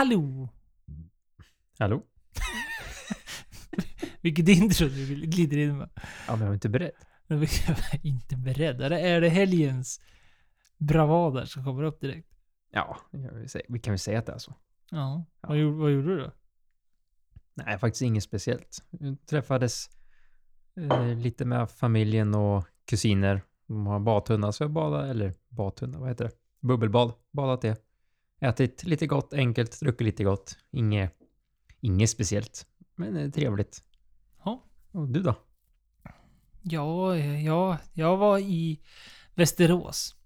Hallå! Hallå? Vilket intro du glider in med. Ja, men jag var inte beredd. Jag är inte beredd. Eller är det helgens bravader som kommer upp direkt? Ja, vi kan väl säga att det är så. Ja. Ja. Vad, gjorde, vad gjorde du då? Nej, faktiskt inget speciellt. Vi träffades eh, lite med familjen och kusiner. De har badtunna, så jag badade, eller badtunna, vad heter det? Bubbelbad. Badat det. Ätit lite gott, enkelt, druckit lite gott. Inget, inget speciellt, men eh, trevligt. Ja. Och du då? Ja, ja, jag var i Västerås.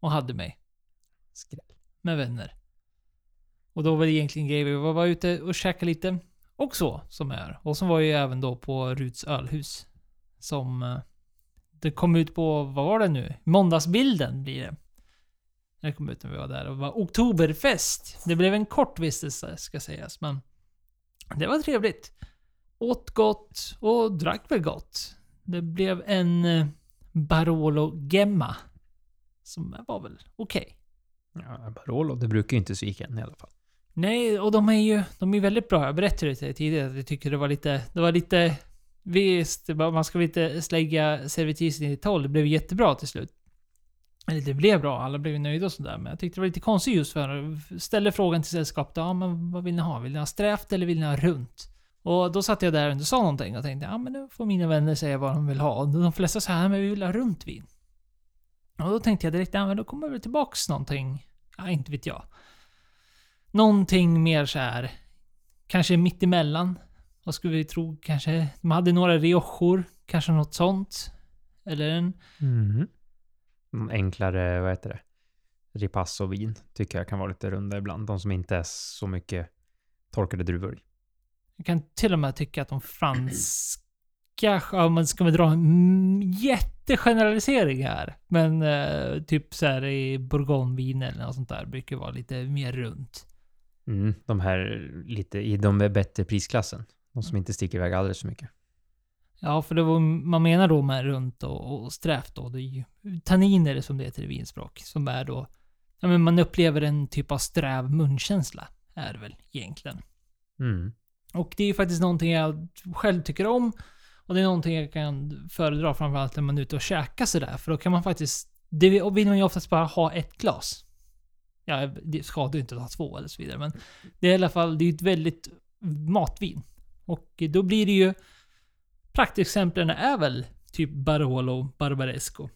Och hade mig. Skräll. med vänner. Och då var det egentligen grejer. Vi var, ute och käkade lite. Och så, som är. Och så var jag ju även då på Ruts ölhus. Som... eh, Det kom ut på, vad var det nu? Måndagsbilden blir det. När det kom ut när vi var där. Och det var Oktoberfest. Det blev en kort vistelse, ska sägas. Men det var trevligt. Åt gott och drack väl gott. Det blev en eh, Barolo Gemma. Som var väl okej. Ja, Barolo, det brukar ju inte gick än i alla fall. Nej, och de är ju de är väldigt bra. Jag berättade det tidigare att jag tycker det var lite... Det var lite... Visst, man ska väl inte slägga servitrisen i tolv. Det blev jättebra till slut. Eller det blev bra, alla blev nöjda och sådär. Men jag tyckte det var lite konstigt just för ställde frågan till sällskapet. Ja, men vad vill ni ha? Vill ni ha strävt eller vill ni ha runt? Och då satt jag där och inte sa någonting och tänkte, ja men nu får mina vänner säga vad de vill ha. Och de flesta sa, ja men vi vill ha runt vin. Och då tänkte jag direkt, ja men då kommer väl tillbaks någonting. Ja, inte vet jag. Någonting mer så här. Kanske mittemellan. Vad skulle vi tro? Kanske... De hade några riojor. Kanske något sånt. Eller en... Mm. Någon enklare, vad heter det? Ripasso-vin tycker jag kan vara lite runda ibland. De som inte är så mycket torkade druvor i. Jag kan till och med tycka att de franska... Ja, man ska dra en mm, jättegeneralisering här. Men eh, typ så här i bourgognevin eller något sånt där brukar vara lite mer runt. Mm, de här lite i de bättre prisklassen. De som inte sticker iväg alldeles för mycket. Ja, för det var, man menar då med runt och, och strävt då. Det är ju tanniner som det heter i vinspråk. Som är då... Ja, men man upplever en typ av sträv munkänsla. Är det väl egentligen. Mm. Och det är ju faktiskt någonting jag själv tycker om. Och det är någonting jag kan föredra framförallt när man är ute och käkar sådär. För då kan man faktiskt... Det vill man ju oftast bara ha ett glas. Ja, det ska du inte ha två eller så vidare. Men det är i alla fall, det är ju ett väldigt matvin. Och då blir det ju... Praktexemplen är väl typ Barolo, Barbaresco.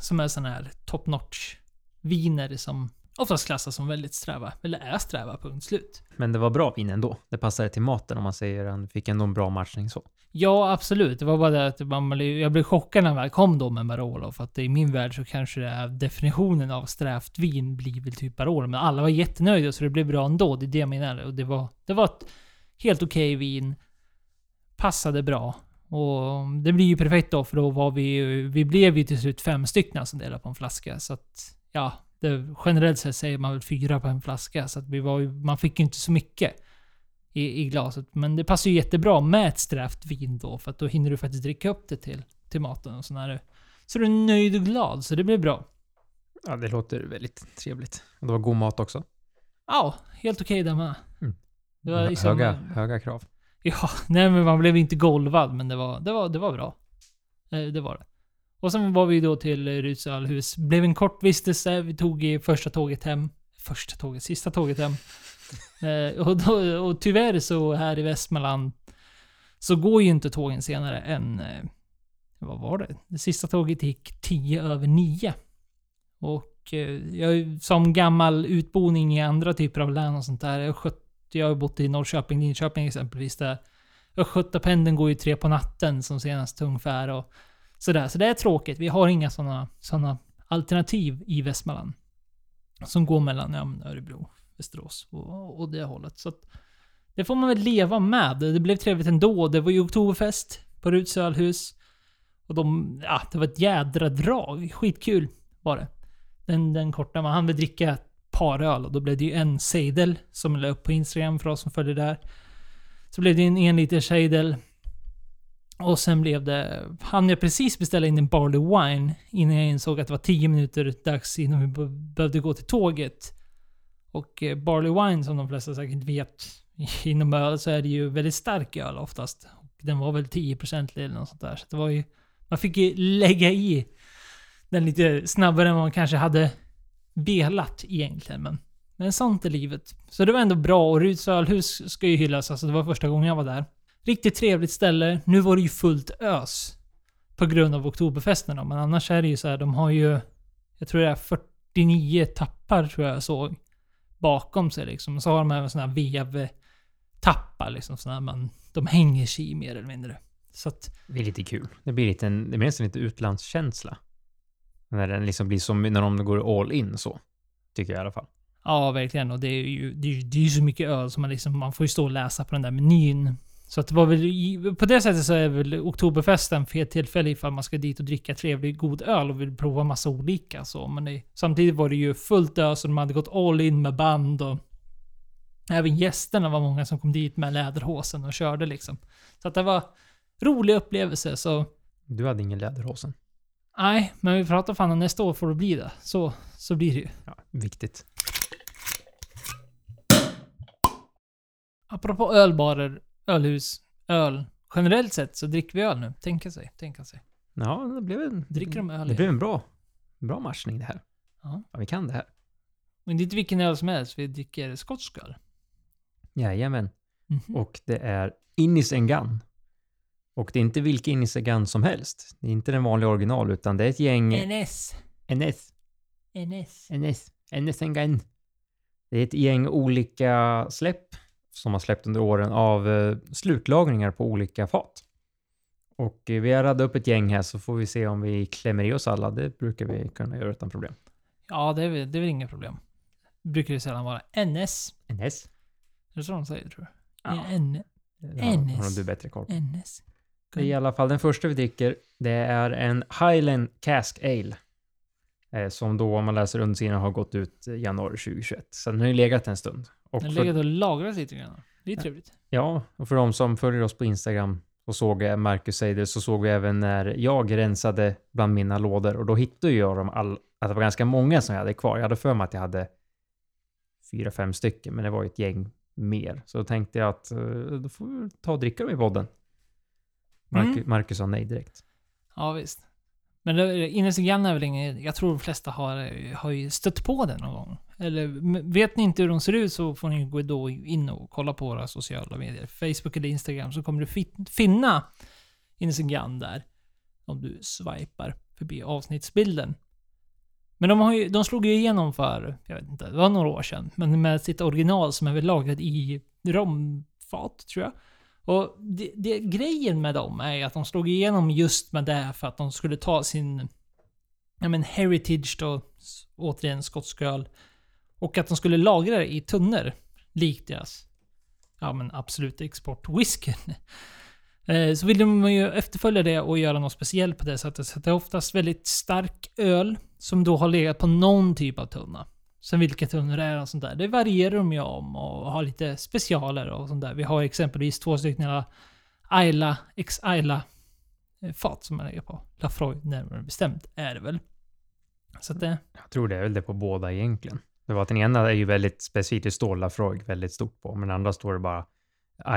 Som är sådana här top notch viner som oftast klassas som väldigt sträva. Eller är sträva, punkt slut. Men det var bra vin ändå. Det passade till maten om man säger. Han fick ändå en bra matchning så. Ja, absolut. Det var bara det att man, blev- jag blev chockad när jag kom då med Barolo. För att i min värld så kanske det är definitionen av strävt vin blir väl typ Barolo. Men alla var jättenöjda så det blev bra ändå. Det är det jag menar. Och det var, det var ett helt okej vin. Passade bra. Och det blir ju perfekt då för då var vi Vi blev ju till slut fem stycken som delade på en flaska. Så att, ja. Det, generellt sett säger man väl fyra på en flaska. Så att vi var ju, man fick ju inte så mycket i, i glaset. Men det passar ju jättebra med ett strävt vin då, för att då hinner du faktiskt dricka upp det till, till maten och sådär. Så du är nöjd och glad, så det blir bra. Ja, det låter väldigt trevligt. Och det var god mat också. Ja, helt okej där med. Mm. Liksom, höga, höga krav. Ja, nej men man blev inte golvad, men det var, det var, det var bra. Eh, Det var det. Och sen var vi då till Ruts ölhus. Blev en kort vistelse. Vi tog i första tåget hem. Första tåget, sista tåget hem. Eh, och, då, och tyvärr så här i Västmanland så går ju inte tågen senare än... eh, Vad var det? Det sista tåget gick 10 över 9. Och eh, jag som gammal utboning i andra typer av län och sånt där. Jag, skött, jag har bott i Norrköping, Linköping exempelvis. Där Östgötapendeln går ju tre på natten som senast ungefär. Och sådär. Så det är tråkigt. Vi har inga sådana såna alternativ i Västmanland. Som går mellan ja, Örebro, Västerås och, och det hållet. Så att det får man väl leva med. Det blev trevligt ändå. Det var ju oktoberfest på Ruts ölhus. Och de, ja, det var ett jädra drag. Skitkul var det. Den, den korta, man hann väl dricka par öl och då blev det ju en sejdel som jag la upp på Instagram för oss som följer där. Så blev det en en liter sejdel. Och sen blev det... Han jag precis beställa in en Barley Wine innan jag insåg att det var 10 minuter dags innan vi behövde gå till tåget. Och eh, Barley Wine som de flesta säkert vet inom öl så är det ju väldigt stark öl oftast. Och den var väl 10% eller något sånt där. Så det var ju... Man fick ju lägga i den lite snabbare än vad man kanske hade velat egentligen. Men, men sånt är livet. Så det var ändå bra och Ruds ölhus ska ju hyllas. Alltså det var första gången jag var där. Riktigt trevligt ställe. Nu var det ju fullt ös. På grund av Oktoberfesten då. Men annars är det ju så här, de har ju... Jag tror det är 49 tappar tror jag såg. Bakom sig liksom. Så har de även såna här vevtappar liksom. Såna här man, de hänger sig i mer eller mindre. Så att... Det är lite kul. Det blir lite en, det blir nästan lite utlandskänsla. När den liksom blir som när de går all in så. Tycker jag i alla fall. Ja, verkligen. Och det är ju det är, det är så mycket öl som man liksom, man får ju stå och läsa på den där menyn. Så att det var väl, på det sättet så är väl Oktoberfesten fel tillfälle ifall man ska dit och dricka trevlig god öl och vill prova massa olika så. Men det, samtidigt var det ju fullt ös och de hade gått all in med band och även gästerna var många som kom dit med läderhosen och körde liksom. Så att det var rolig upplevelse så Du hade ingen läderhosen. Nej, men vi pratar fan om nästa år får det bli det. Så, så blir det ju. Ja, viktigt. Apropå ölbarer, ölhus, öl. Generellt sett så dricker vi öl nu. Tänka sig, tänka sig. Ja, det blev en... Dricker de öl Det blev en bra, bra matchning det här. Ja. Ja, vi kan det här. Men det är inte vilken öl som helst, vi dricker skotsk öl. Jajamän. Mhm. Och det är Innis Gun. Och det är inte vilken Gun som helst. Det är inte den vanliga original, utan det är ett gäng... NS. NS. NS. NS. NS Gun. Det är ett gäng olika släpp som har släppt under åren av eh, slutlagringar på olika fat. Och eh, vi har radat upp ett gäng här så får vi se om vi klämmer i oss alla. Det brukar vi kunna göra utan problem. Ja, det är, väl, det är väl inga problem. Brukar det sällan vara NS. NS. Är det så de säger tror du? Ja. N NS. har du bättre koll. NS. Det är i alla fall den första vi dricker. Det är en Highland Cask Ale. Eh, som då, om man läser undersidan, har gått ut januari 2021. Så den har ju legat en stund. Och Den för, legat och lagrat lite grann. Det är trevligt. ja, och för de som följer oss på Instagram och såg Marcus säger det, så såg vi även när jag rensade bland mina lådor och då hittade jag dem all, att det var ganska många som jag hade kvar. Jag hade för mig att jag hade fyra, fem stycken, men det var ju ett gäng mer. Så då tänkte jag att eh, då får vi ta och dricka dem i podden. Marcus, Mm. Marcus sa nej direkt. Ja, visst. Men Gun är väl ingen... Jag tror de flesta har, har ju stött på den någon gång. Eller vet ni inte hur de ser ut så får ni gå då in och kolla på våra sociala medier. Facebook eller Instagram så kommer du finna Gun där. Om du swipar förbi avsnittsbilden. Men de, har ju, de slog ju igenom för, jag vet inte, det var några år sedan. Men med sitt original som är väl lagrat i romfat, tror jag. Och det, det, grejen med dem är att de slog igenom just med det för att de skulle ta sin ja, men heritage då, återigen skotsk öl. Och att de skulle lagra det i tunnor. Likt deras ja, men absolut export whiskyn. Eh, så vill de ju efterfölja det och göra något speciellt på det sättet. Så det är oftast väldigt stark öl som då har legat på någon typ av tunna. Sen vilka tunnor det är och sånt där. Det varierar de ju om och har lite specialer och sånt där. Vi har exempelvis två stycken Ayla, ex Ayla eh, fat som man lägger på. Lafroy närmare bestämt är det väl. Så att det... Jag tror det är väl det på båda egentligen. Det var att den ena är ju väldigt specifikt, det står Lafroig väldigt stort på, men den andra står det bara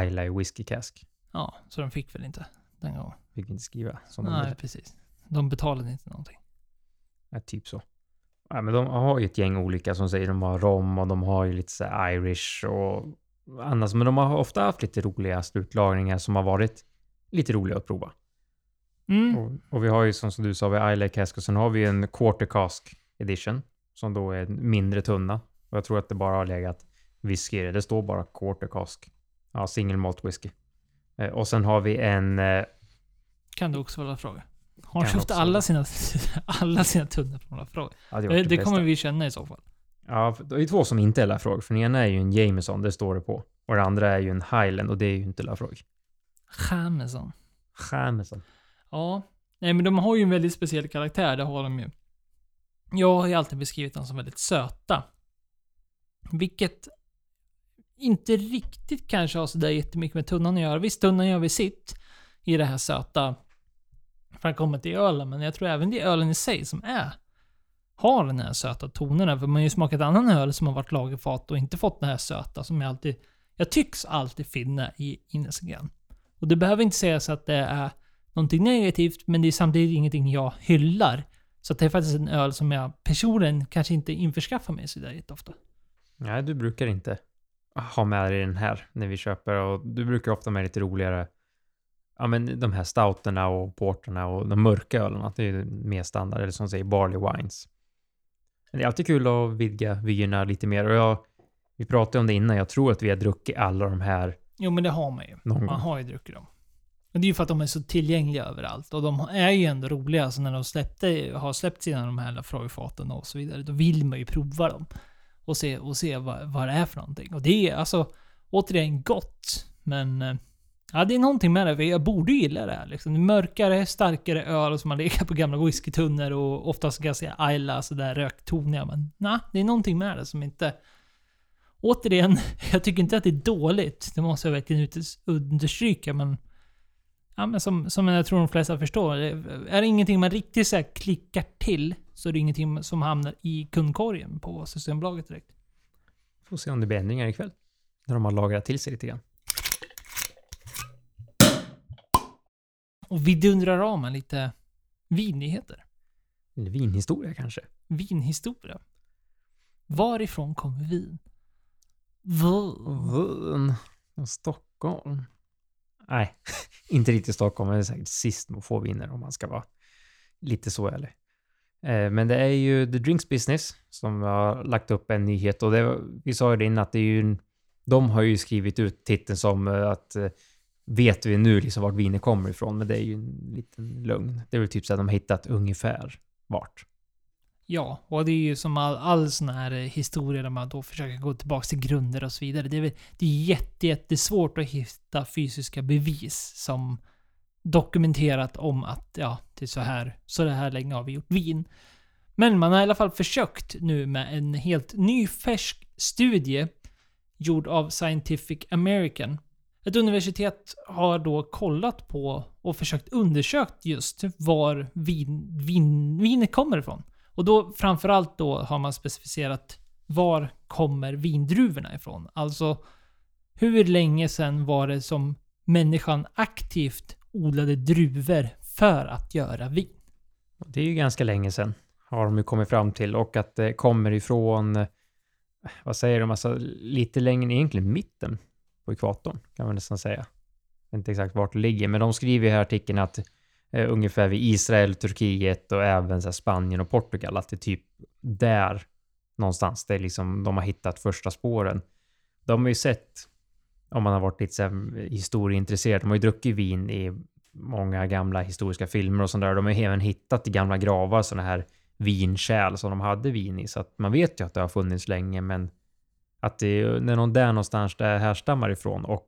Isla i whisky cask. Ja, så de fick väl inte den gången. Fick inte skriva som de Nej, ville. precis. De betalade inte någonting. Ja, typ så. Ja, men de har ju ett gäng olika som säger de har rom och de har ju lite så Irish och annars. Men de har ofta haft lite roliga slutlagringar som har varit lite roliga att prova. Mm. Och, och vi har ju som, som du sa, vi har Isla i cask och sen har vi en quarter cask edition som då är mindre tunna. Och jag tror att det bara har legat whisky i det. Det står bara quarter cask. Ja, single malt whisky. Eh, och sen har vi en... Eh, Kan du också vara fråga. Har haft också. alla sina, alla sina tunnor frågor? ja, det, Det, det kommer vi känna i så fall. Ja, det är två som inte är Lafroig. För den ena är ju en Jameson, det står det på. Och den andra är ju en Highland och det är ju inte Lafroig. Jameson. Jameson. Ja. Nej men de har ju en väldigt speciell karaktär, det har de ju. Jag har ju alltid beskrivit dem som väldigt söta. Vilket inte riktigt kanske har sådär jättemycket med tunnan att göra. Visst, tunnan gör vi sitt i det här söta för att komma till ölen, men jag tror även det är ölen i sig som är har den här söta tonerna. För man har ju smakat annan öl som har varit lagerfat och inte fått den här söta som jag alltid, jag tycks alltid finna i Innesgren. Och det behöver inte sägas att det är någonting negativt, men det är samtidigt ingenting jag hyllar. Så det är faktiskt en öl som jag personligen kanske inte införskaffar mig sådär jätteofta. Nej, du brukar inte ha med dig den här när vi köper och du brukar ofta med lite roligare Ja men de här stouterna och porterna och de mörka ölerna, det är mer standard, eller som säger barley wines. Men det är alltid kul att vidga vyerna lite mer och jag, vi pratade om det innan, jag tror att vi har druckit alla de här Jo, men det har man ju. någon Man har ju druckit dem. Och det är ju för att de är så tillgängliga överallt. Och de är ju ändå roliga. Så när de släppte, har släppt sina de här Lafroy-faten och så vidare, då vill man ju prova dem. Och se, och se vad, vad det är för någonting. Och det är alltså, återigen gott. Men, eh, ja det är någonting med det. För jag borde gilla det här liksom. Mörkare, starkare öl som man legat på gamla whiskytunnor och oftast ganska Ayla, sådär röktoniga. Men nej, det är någonting med det som inte... Återigen, jag tycker inte att det är dåligt. Det måste jag verkligen understryka, men... Ja, men som, som jag tror de flesta förstår. Är det ingenting man riktigt så här klickar till, så är det ingenting som hamnar i kundkorgen på Systembolaget direkt. Får se om det blir ändringar ikväll. När de har lagrat till sig lite grann. Och vi dundrar av med lite vinnyheter. Eller vinhistoria kanske. Vinhistoria. Varifrån kommer vin? Vin. Stockholm. Nej, inte riktigt Stockholm, men det är säkert sist man får vinner om man ska vara lite så ärlig. Eh, Men det är ju The Drinks Business som har lagt upp en nyhet och det, vi sa ju det innan att det är ju, de har ju skrivit ut titeln som eh, att eh, vet vi nu liksom vart vinet kommer ifrån, men det är ju en liten lögn. Det är väl typ så att de har hittat ungefär vart. Ja, och det är ju som all, all sån här eh, historia där man då försöker gå tillbaka till grunder och så vidare. Det är, väl- det är jätte, jättesvårt att hitta fysiska bevis som dokumenterat om att ja, det är så här, så det här länge har vi gjort vin. Men man har i alla fall försökt nu med en helt ny färsk studie gjord av Scientific American. Ett universitet har då kollat på och försökt undersökt just var vin, vin, vinet kommer ifrån. Och då framförallt då har man specificerat var kommer vindruvorna ifrån? Alltså hur länge sedan var det som människan aktivt odlade druvor för att göra vin? Det är ju ganska länge sedan har de ju kommit fram till och att det kommer ifrån, eh, vad säger de, alltså lite längre, egentligen mitten på ekvatorn kan man nästan säga. Jag vet inte exakt vart det ligger, men de skriver i här artikeln att eh, ungefär vid Israel, Turkiet och även så här, Spanien och Portugal, att det är typ där någonstans det är liksom de har hittat första spåren. De har ju sett, om man har varit lite så här, historieintresserad, de har ju druckit vin i många gamla historiska filmer och sånt där. De har ju även hittat i gamla gravar sådana här vinkärl som de hade vin i. Så att man vet ju att det har funnits länge, men att det är någon där någonstans det härstammar ifrån och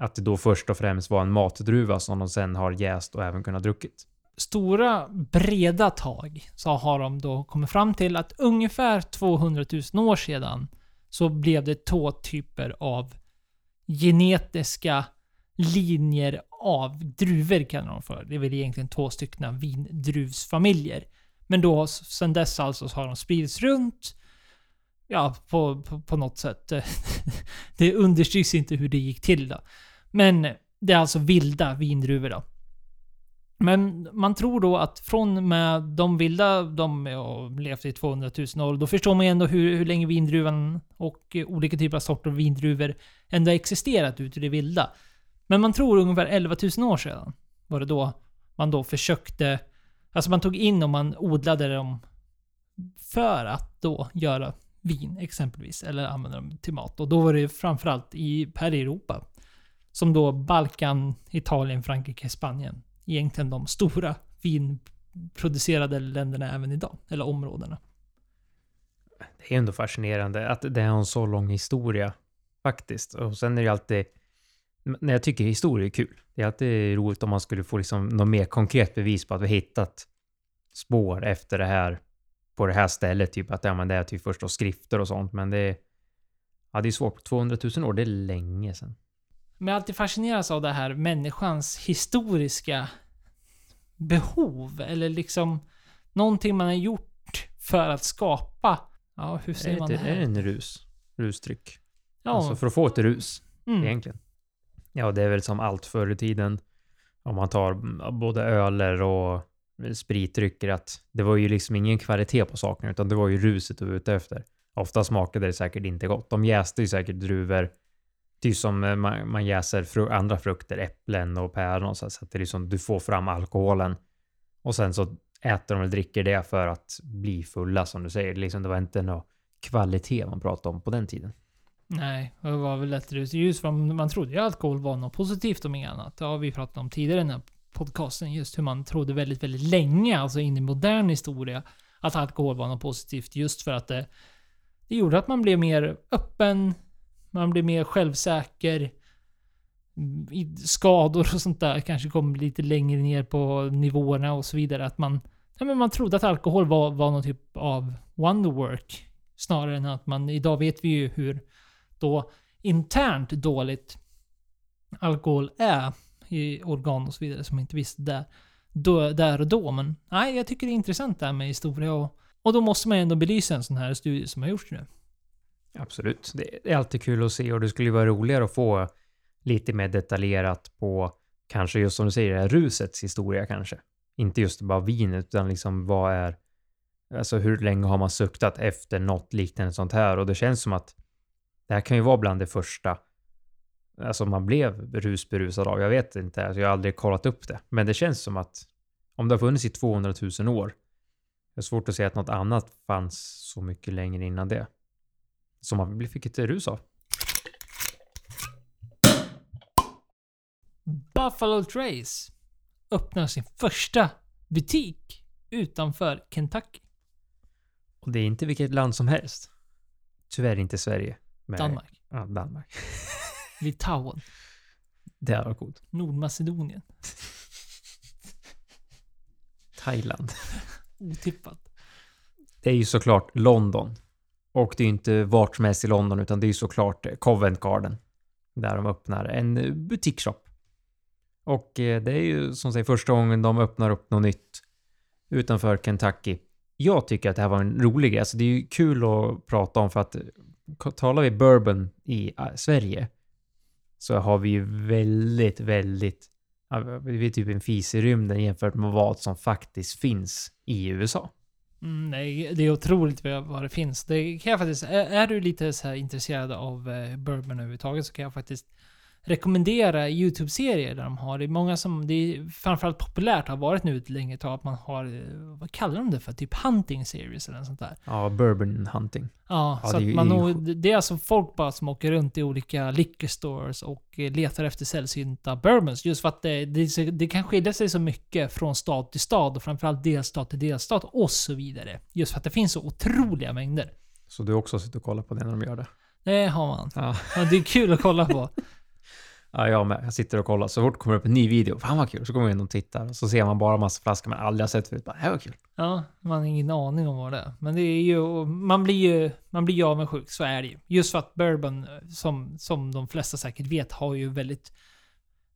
att det då först och främst var en matdruva som de sen har jäst och även kunnat druckit. Stora, breda tag så har de då kommit fram till att ungefär 200 000 år sedan så blev det två typer av genetiska linjer av druvor kallar de för. Det är väl egentligen två stycken vindruvsfamiljer. Men då sen dess alltså så har de spridits runt. Ja, på, på, på något sätt. det understryks inte hur det gick till då. Men det är alltså vilda vindruvor då. Men man tror då att från med de vilda, de har levt i 200 000 år, då förstår man ju ändå hur, hur länge vindruvan och olika typer av sorter av vindruvor ändå har existerat ute i det vilda. Men man tror ungefär 11 000 år sedan var det då man då försökte, alltså man tog in och man odlade dem för att då göra vin exempelvis, eller använda dem till mat. Och då var det framförallt i, här i Europa. Som då Balkan, Italien, Frankrike, Spanien. Egentligen de stora vinproducerade länderna även idag. Eller områdena. Det är ändå fascinerande att det har en så lång historia faktiskt. Och sen är det ju alltid, när jag tycker historia är kul. Det är alltid roligt om man skulle få liksom något mer konkret bevis på att vi hittat spår efter det här på det här stället. Typ att ja, men det är typ först då skrifter och sånt. Men det är, ja, det är svårt. 200 000 år, det är länge sedan. Men jag alltid fascinerats av det här människans historiska behov. Eller liksom någonting man har gjort för att skapa, ja hur säger Är man det, det är det här? en rus? Rusdryck? Ja, Alltså för att få ett rus, mm, egentligen. Ja, det är väl som allt förr i tiden. Om man tar mm, både öler och Eh, spritdrycker, att det var ju liksom ingen kvalitet på sakerna, utan det var ju ruset du var ute efter. Ofta smakade det säkert inte gott. De jäste ju säkert druvor, typ som eh, man, man jäser fru, andra frukter, äpplen och päron, så, så att det är liksom, du får fram alkoholen. Och sen så äter de eller dricker det för att bli fulla, som du säger. Liksom, det var inte någon kvalitet man pratade om på den tiden. Nej, det var väl lätt rus. Just för man trodde ju alkohol var något positivt om inget annat. Det har vi pratat om tidigare i den här podcasten. Just hur man trodde väldigt, väldigt länge, alltså in i modern historia, att alkohol var något positivt. Just för att det, det gjorde att man blev mer öppen, man blev mer självsäker. Skador och sånt där kanske kom lite längre ner på nivåerna och så vidare. Att man, ja, men man trodde att alkohol var, var någon typ av wonderwork. Snarare än att man, idag vet vi ju hur då internt dåligt alkohol är i organ och så vidare som man inte visste där, då, där och då. Men nej, jag tycker det är intressant det här med historia och, och då måste man ändå belysa en sån här studie som har gjorts nu. Absolut. Det är alltid kul att se och det skulle ju vara roligare att få lite mer detaljerat på kanske just som du säger, det här rusets historia kanske. Inte just bara vinet, utan liksom vad är... Alltså hur länge har man suktat efter något liknande sånt här? Och det känns som att det här kan ju vara bland det första alltså man blev rusberusad av. Jag vet inte, alltså jag har aldrig kollat upp det. Men det känns som att om det har funnits i 200 000 år, det är svårt att säga att något annat fanns så mycket längre innan det. Som man fick ett rus av. Buffalo Trace öppnar sin första butik utanför Kentucky. Och det är inte vilket land som helst. Tyvärr inte Sverige. Men, Danmark. Ja, Danmark. Litauen. Det hade varit coolt. Nordmacedonien. Thailand. Otippat. Det är ju såklart London. Och det är ju inte vart som helst i London, utan det är ju såklart Covent Garden. Där de öppnar en butikshop. Och eh, det är ju som sagt första gången de öppnar upp något nytt utanför Kentucky. Jag tycker att det här var en rolig grej. Alltså det är ju kul att prata om för att eh, talar vi bourbon i Sverige så har vi ju väldigt, väldigt vi är typ en fis i rymden jämfört med vad som faktiskt finns i USA. Mm, nej, det är otroligt vad, det finns. Det kan jag faktiskt, är, är du lite så här intresserad av eh, bourbon överhuvudtaget så kan jag faktiskt rekommendera YouTube-serier där de har, det är många som, det är framförallt populärt, har varit nu ett längre tag, att man har, eh, vad kallar de det för? Typ hunting series eller något sånt där. Ja, bourbon hunting. Ja, Ja, så det man nog, det är alltså folk bara som åker runt i olika liquor stores och eh, letar efter sällsynta bourbons. Just för att det, det, det kan skilja sig så mycket från stad till stad och framförallt delstat till delstat och så vidare. Just för att det finns så otroliga mängder. Så du också sitter och kollar på det när de gör det? Det har man. Ja. Ja, det är kul att kolla på. Ja, jag med. Jag sitter och kollar. Så fort det kommer upp en ny video, fan vad kul, så går man in och tittar. Så ser man bara massa flaskor man aldrig har sett förut. Bara, det här var kul. Ja, man har ingen aning om vad det är. Men det är ju, man blir ju, man blir ju avundsjuk, så är det ju. Just för att bourbon, som, som de flesta säkert vet, har ju väldigt,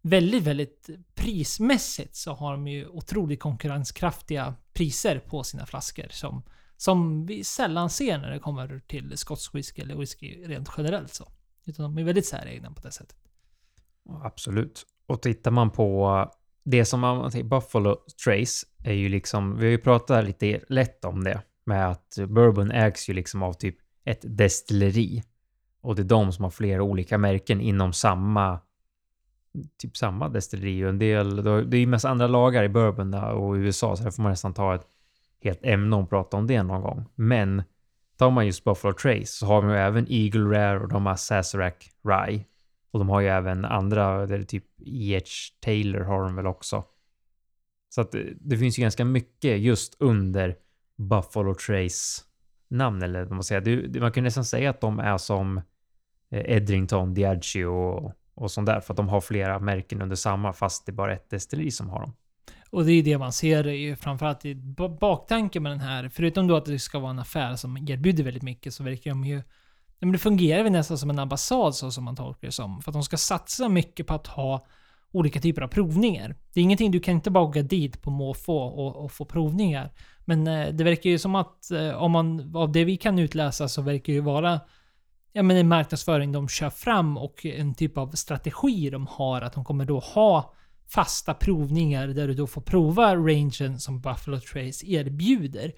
väldigt, väldigt prismässigt så har de ju otroligt konkurrenskraftiga priser på sina flaskor. Som, som vi sällan ser när det kommer till skotsk whisky eller whisky rent generellt så. Utan de är väldigt säregna på det sättet. Absolut. Och tittar man på eh, det som man säger, Buffalo Trace är ju liksom, vi har ju pratat lite lätt om det, med att bourbon ägs ju liksom av typ ett destilleri. Och det är de som har flera olika märken inom samma, typ samma destilleri. Och en del, det är ju mest andra lagar i bourbon och i USA, så där får man nästan ta ett helt ämne och prata om det någon gång. Men tar man just Buffalo Trace så har man ju även Eagle Rare och de har Sazerac Rye. Och de har ju även andra, det är typ E.H. Taylor har de väl också. Så att det, det finns ju ganska mycket just under Buffalo Trace namn eller vad man säger. Det, man kan nästan säga att de är som eh, Edrington, Diageo och, och sånt där. För att de har flera märken under samma fast det är bara ett destilleri som har dem. Och det är det man ser eh, ju framförallt i baktanken med den här. Förutom då att det ska vara en affär som erbjuder väldigt mycket så verkar de ju... Men det fungerar väl nästan som en ambassad så som man tolkar det som. För att de ska satsa mycket på att ha olika typer av provningar. Det är ingenting, du kan inte bara åka dit på måfå och, och få provningar. Men eh, det verkar ju som att eh, om man, av det vi kan utläsa så verkar det ju vara ja, men en marknadsföring de kör fram och en typ av strategi de har. Att de kommer då ha fasta provningar där du då får prova rangen som Buffalo Trace erbjuder.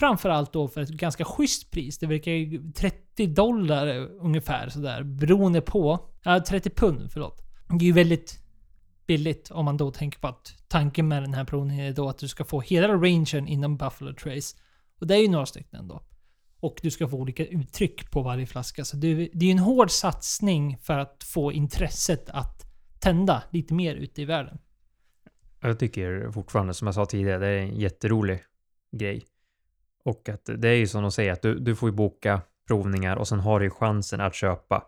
Framförallt då för ett ganska schysst pris. Det verkar ju 30 dollar ungefär sådär. Beroende på... Ja, 30 pund, förlåt. Det är ju väldigt billigt om man då tänker på att tanken med den här provningen är då att du ska få hela rangen inom Buffalo Trace. Och det är ju några stycken ändå. Och du ska få olika uttryck på varje flaska. Så det är ju en hård satsning för att få intresset att tända lite mer ute i världen. Jag tycker fortfarande, som jag sa tidigare, det är en jätterolig grej. Och att det är ju som de säger, att du, du får ju boka provningar och sen har du ju chansen att köpa.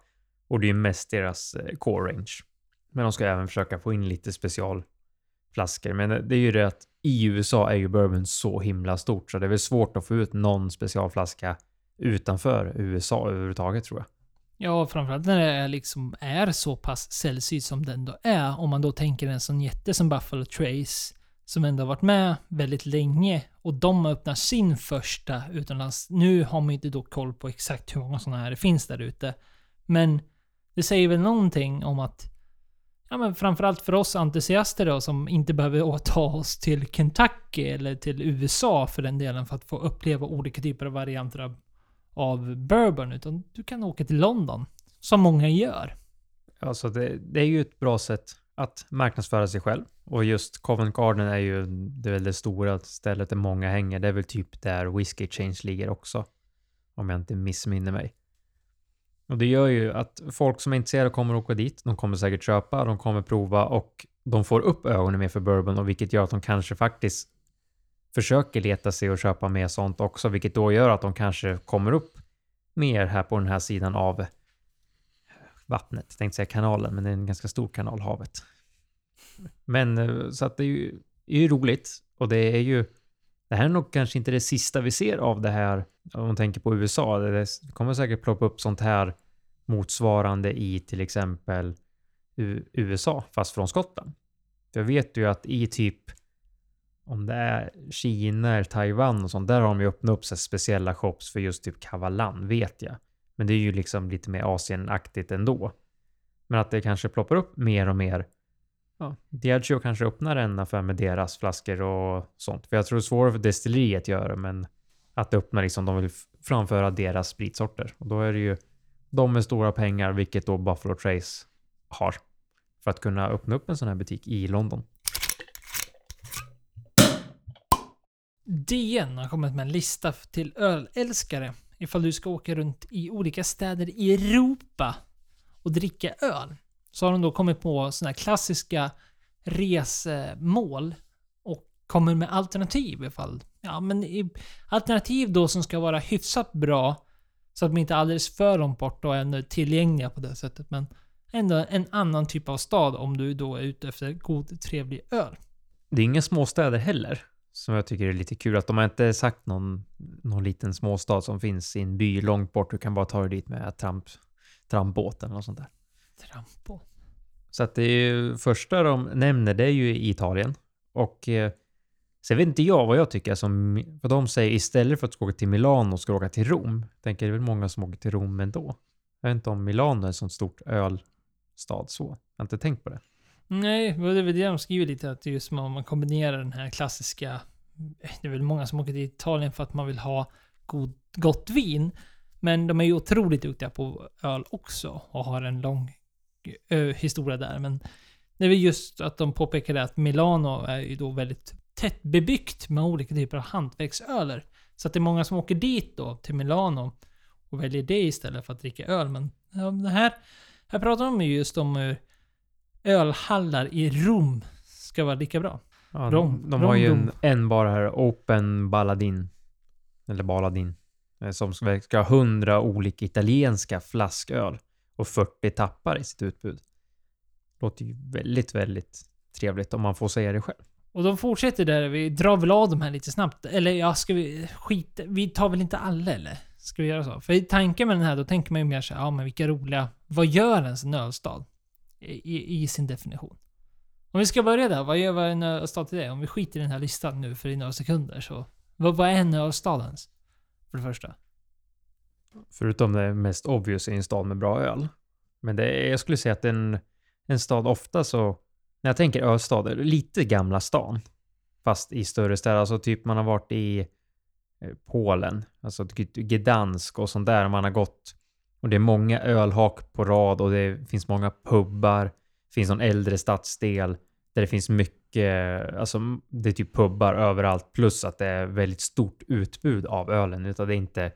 Och det är ju mest deras eh, core range. Men de ska även försöka få in lite specialflaskor. Men det är ju det att i USA är ju bourbon så himla stort så det är väl svårt att få ut någon specialflaska utanför USA överhuvudtaget tror jag. Ja, framförallt när det är, liksom är så pass sällsynt som den då är. Om man då tänker en sån jätte som Buffalo Trace som ändå har varit med väldigt länge och de har öppnat sin första utomlands. Nu har man inte då koll på exakt hur många sådana här det finns där ute. Men det säger väl någonting om att ja, men framförallt för oss entusiaster då som inte behöver ta oss till Kentucky eller till USA för den delen för att få uppleva olika typer av varianter av, av bourbon. Utan du kan åka till London. Som många gör. Alltså det, det är ju ett bra sätt att marknadsföra sig själv. Och just Covent Garden är ju det, är väl det stora stället där många hänger. Det är väl typ där Whiskey Change ligger också. Om jag inte missminner mig. Och det gör ju att folk som är intresserade kommer att åka dit. De kommer säkert köpa, de kommer prova och de får upp ögonen mer för bourbon och vilket gör att de kanske faktiskt försöker leta sig och köpa mer sånt också, vilket då gör att de kanske kommer upp mer här på den här sidan av vattnet. Jag tänkte säga kanalen, men det är en ganska stor kanal, havet. Men eh, så att det är ju, är ju roligt och det är ju det här är nog kanske inte det sista vi ser av det här om man tänker på USA. Det kommer säkert ploppa upp sånt här motsvarande i till exempel USA, fast från Skottland. För jag vet ju att i typ om det är Kina eller Taiwan och sånt, där har de ju öppnat upp sig speciella shops för just typ Kavalan, vet jag. Men det är ju liksom lite mer Asienaktigt ändå. Men att det kanske ploppar upp mer och mer. Ja, Diageo kanske öppnar en affär med deras flaskor och sånt. För jag tror det är svårare för destilleriet att göra, men att öppna liksom, de vill framföra deras spritsorter. Och då är det ju de med stora pengar, vilket då Buffalo Trace har. För att kunna öppna upp en sån här butik i London. DN har kommit med en lista till ölälskare ifall du ska åka runt i olika städer i Europa och dricka öl. Så har de då kommit på sådana här klassiska resmål och kommer med alternativ ifall... Ja, men alternativ då som ska vara hyfsat bra så att de inte är alldeles för långt bort och ändå är tillgängliga på det sättet. Men ändå en annan typ av stad om du då är ute efter god, trevlig öl. Det är inga småstäder heller. Som jag tycker är lite kul. Att de har inte sagt någon, någon liten småstad som finns i en by långt bort. Du kan bara ta dig dit med tramp, trampbåten eller något sånt där. Trampbåt? Så att det är ju första de nämner det är ju Italien. Och eh, Sen vet inte jag vad jag tycker. Som, för de säger istället för att åka till Milano ska åka till Rom. Jag tänker det är väl många som åker till Rom ändå. Jag vet inte om Milano är ett sånt stort ölstad så. Jag har inte tänkt på det. Nej, det är väl det de skriver lite. Att just om man kombinerar den här klassiska... Det är väl många som åker till Italien för att man vill ha god, gott vin. Men de är ju otroligt duktiga på öl också och har en lång ö, historia där. Men det är väl just att de påpekade att Milano är ju då väldigt tätt bebyggt med olika typer av hantverksöler. Så att det är många som åker dit då, till Milano, och väljer det istället för att dricka öl. Men ja, det här, här pratar de ju just om hur ölhallar i Rom ska vara lika bra. Ja, Rom, de, har ju en, en bara här, Open Baladin. Eller Baladin. Eh, som ska, ska ha 100 olika italienska flasköl och 40 tappar i sitt utbud. Låter ju väldigt, väldigt trevligt om man får säga det själv. Och de fortsätter där, vi drar väl av de här lite snabbt. Eller ja, ska vi skita... Vi tar väl inte alla eller? Ska vi göra så? För i tanken med den här, då tänker man ju mer så här. ja men vilka roliga... Vad gör ens en ölstad? I, I, sin definition. Om vi ska börja där, vad gör en ölstad till det? Om vi skiter i den här listan nu för i några sekunder så Vad, vad är en ölstad ens? För det första. Förutom det mest obvious i en stad med bra öl. Men det är, jag skulle säga att en, en stad ofta så, när jag tänker ölstad, lite gamla stan. Fast i större städer, alltså typ man har varit i eh, Polen, alltså typ Gdansk och sånt där. Man har gått och det är många ölhak på rad och det finns många pubbar. Det finns någon äldre stadsdel där det finns mycket, alltså det är typ pubbar överallt plus att det är väldigt stort utbud av ölen. Utan det är inte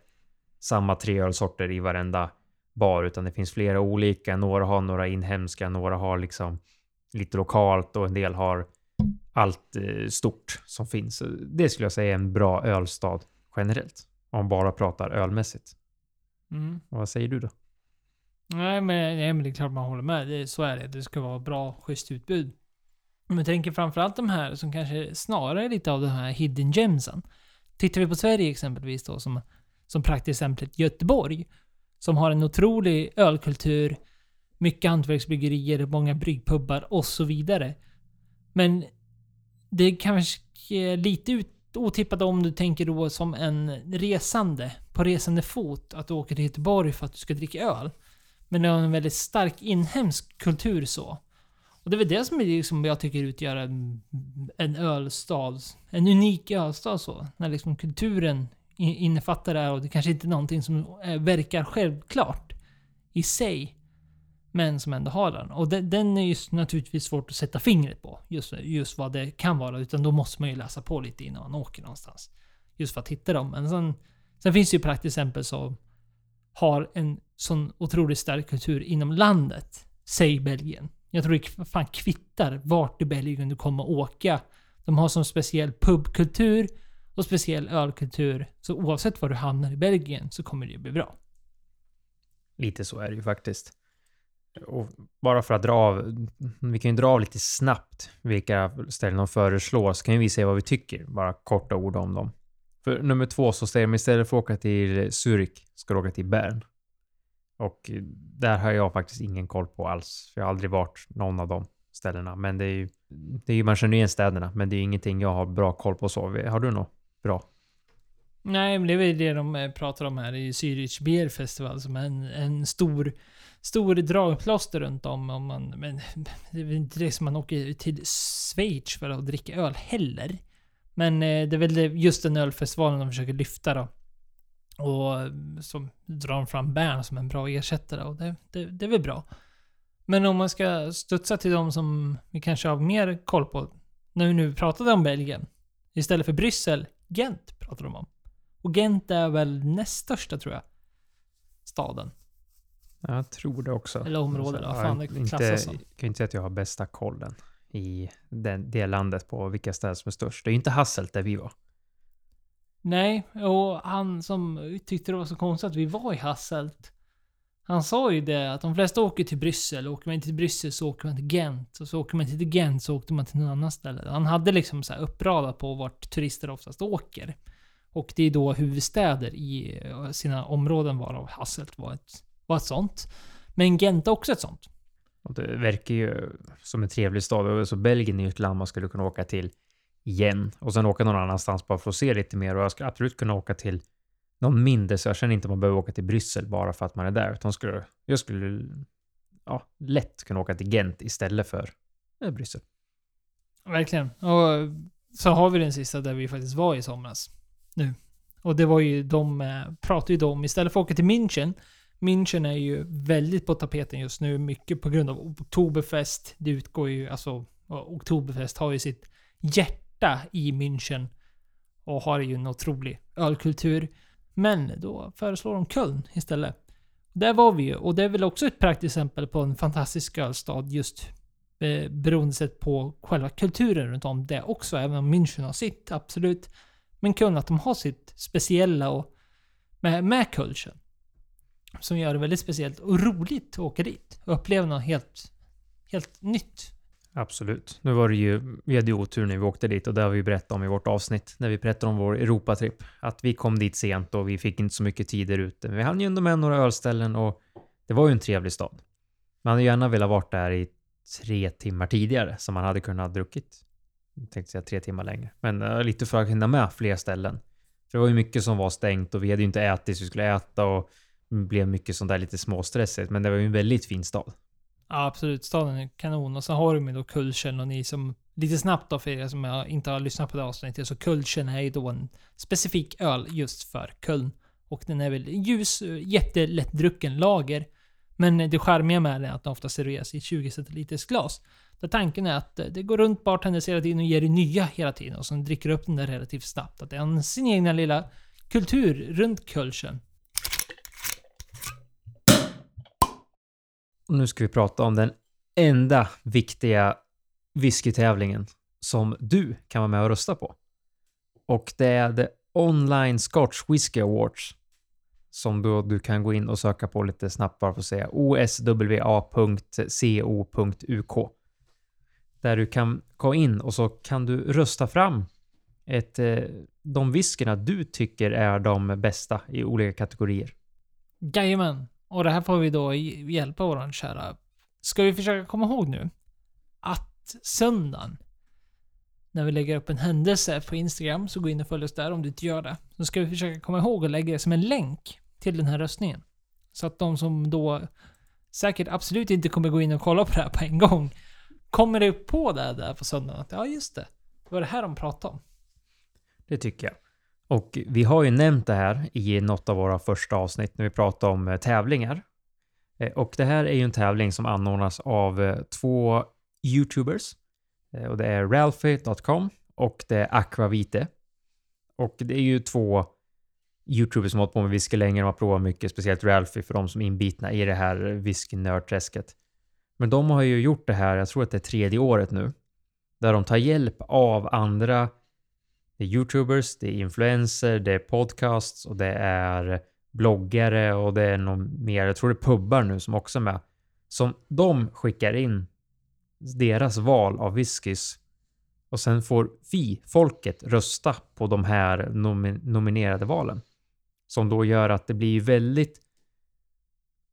samma tre ölsorter i varenda bar utan det finns flera olika. Några har några inhemska, några har liksom lite lokalt och en del har allt eh, stort som finns. Det skulle jag säga är en bra ölstad generellt. Om man bara pratar ölmässigt. Mm. Vad säger du då? Nej men, nej men det är klart man håller med. Det, så är det. Det ska vara bra, schysst utbud. Men jag tänker framförallt de här som kanske snarare är lite av de här hidden gemsen. Tittar vi på Sverige exempelvis då som, som praktexemplet Göteborg. Som har en otrolig ölkultur, mycket hantverksbryggerier, många bryggpubbar och så vidare. Men det är kanske är lite ut, otippat om du tänker då som en resande, på resande fot, att du åker till Göteborg för att du ska dricka öl. Men det har en väldigt stark inhemsk kultur så. Och det är väl det som är liksom jag tycker utgör en, en ölstad. En unik ölstad så. När liksom kulturen innefattar det här och det kanske inte är någonting som verkar självklart i sig. Men som ändå har den. Och den, den är ju naturligtvis svårt att sätta fingret på. Just, just vad det kan vara. Utan då måste man ju läsa på lite innan man åker någonstans. Just för att hitta dem. Men sen, sen finns det ju praktiskt exempel som har en sån otroligt stark kultur inom landet. Säg Belgien. Jag tror det fan kvittar vart i Belgien du kommer åka. De har som speciell pubkultur och speciell ölkultur. Så oavsett var du hamnar i Belgien så kommer det bli bra. Lite så är det ju faktiskt. Och bara för att dra av, vi kan ju dra av lite snabbt vilka ställen de föreslår, så kan vi säga vad vi tycker. Bara korta ord om dem. För nummer två så säger de istället för att åka till Zürich, ska du åka till Bern. Och där har jag faktiskt ingen koll på alls. För jag har aldrig varit någon av de ställena. Men det är ju, det är ju man känner igen städerna, men det är ingenting jag har bra koll på så. Har du något bra? Nej, men det är väl det de eh, pratar om här i Zürich Beer Festival som är en, en stor, stor dragplåster runt om. om man, men det är väl inte det som man åker till Schweiz för att dricka öl heller. Men eh, det är väl just den ölfestivalen de försöker lyfta då. Och eh, som drar de fram Bern som en bra ersättare och det, det, det är väl bra. Men om man ska studsa till de som vi kanske har mer koll på. När vi nu pratade om Belgien. Istället för Bryssel, Gent pratar de om. Och Gent är väl näst största tror jag. Staden. Jag tror det också. Eller område, Så, vad ja, fan det klassas som. Jag kan inte säga att jag har bästa kollen i den, det landet på vilka städer som är störst. Det är ju inte Hasselt där vi var. Nej, och han som tyckte det var så konstigt att vi var i Hasselt. Han sa ju det att de flesta åker till Bryssel. Åker man inte till Bryssel så åker man till Gent. Och så åker man inte till Gent så åkte man till någon annan ställe. Han hade liksom så här uppradat på vart turister oftast åker. Och det är då huvudstäder i eh, sina områden varav Hasselt var ett, var ett sånt. Men Gent är också ett sånt. Och det verkar ju som en trevlig stad. Så Belgien är ju ett land man skulle kunna åka till igen. Och sen åka någon annanstans bara för att se lite mer. Och jag skulle absolut kunna åka till någon mindre. Så jag känner inte att man behöver åka till Bryssel bara för att man är där. Utan skulle, jag skulle ja, lätt kunna åka till Gent istället för eh, Bryssel. Verkligen. Och eh, så har vi den sista där vi faktiskt var i somras. Nu. Och det var ju, de eh, pratade ju de, istället för att åka till München. München är ju väldigt på tapeten just nu, mycket på grund av Oktoberfest. Det utgår ju, alltså, Oktoberfest har ju sitt hjärta i München. Och har ju en otrolig ölkultur. Men då föreslår de Köln istället. Där var vi ju, och det är väl också ett praktiskt exempel på en fantastisk ölstad just eh, beroende sett på själva kulturen runt om det också. Även om München har sitt, absolut. Men Köln, att de har sitt speciella och med, med kulturen. Som gör det väldigt speciellt och roligt att åka dit och uppleva något helt, helt nytt. Absolut. Nu var det ju, vi hade ju otur när vi åkte dit och det har vi berättat om i vårt avsnitt när vi berättade om vår Europatripp. Att vi kom dit sent och vi fick inte så mycket tid där ute. Men vi hann ju ändå med några ölställen och det var ju en trevlig stad. Man hade gärna velat varit där i tre timmar tidigare så man hade kunnat ha druckit. Jag tänkte säga tre timmar längre. Men uh, lite för att hinna med fler ställen. För det var ju mycket som var stängt och vi hade ju inte ätit så vi skulle äta och det blev mycket sånt där lite småstressigt. Men det var ju en väldigt fin stad. Ja, absolut. Staden är kanon. Och så har de ju då Kulchen och ni som... Lite snabbt då för er som jag inte har lyssnat på det avsnittet. Så Kulchen är ju då en specifik öl just för Köln. Och den är väl ljus, jättelättdrucken lager. Men det charmiga med den är att den ofta serveras i 20 centiliters glas. Där tanken är att det går runt bartenders hela tiden och ger dig nya hela tiden. Och sen dricker upp den där relativt snabbt. Att det är sin egna lilla kultur runt Kölchen. Och nu ska vi prata om den enda viktiga whiskytävlingen som du kan vara med och rösta på. Och det är The Online Scotch Whisky Awards. Som då du kan gå in och söka på lite snabbt bara för att säga oswa.co.uk. Där du kan gå in och så kan du rösta fram ett, eh, de whiskyna du tycker är de bästa i olika kategorier. Jajamän. Och det här får vi då hjälpa våran kära... Ska vi försöka komma ihåg nu? Att söndagen, när vi lägger upp en händelse på Instagram, så gå in och följ oss där om du inte gör det. Så ska vi försöka komma ihåg att lägga det som en länk till den här röstningen. Så att de som då säkert absolut inte kommer gå in och kolla på det här på en gång, kommer det upp på det där på söndagen att ja, just det. Det var det här de pratade om. Det tycker jag. Och vi har ju nämnt det här i något av våra första avsnitt när vi pratade om eh, tävlingar. Eh, och det här är ju en tävling som anordnas av eh, två YouTubers. Och det är Ralphie.com och det är Aquavite. Och det är ju två YouTubers som har hållit på med whisky länge. De har provat mycket, speciellt Ralphie för de som är inbitna i det här whisky-nördträsket. Men de har ju gjort det här, jag tror att det är tredje året nu, där de tar hjälp av andra det är YouTubers, det är influencer, det är podcasts och det är bloggare och det är någon mer, jag tror det är pubbar nu som också är med. Som de skickar in deras val av whiskys och sen får vi, folket, rösta på de här nomi- nominerade valen. Som då gör att det blir väldigt,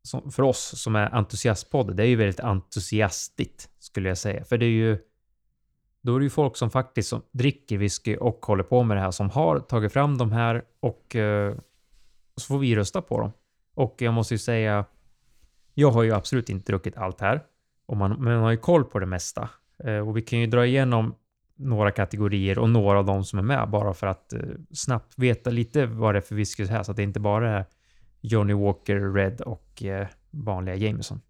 som för oss som är entusiastpodd, det är ju väldigt entusiastigt skulle jag säga. För det är ju då är det ju folk som faktiskt som dricker whisky och håller på med det här som har tagit fram de här och eh, så får vi rösta på dem. Och jag måste ju säga, jag har ju absolut inte druckit allt här. Och man, men man har ju koll på det mesta. Eh, och vi kan ju dra igenom några kategorier och några av de som är med bara för att eh, snabbt veta lite vad det är för whisky här så att det inte bara är Johnny Walker Red och eh, vanliga Jameson.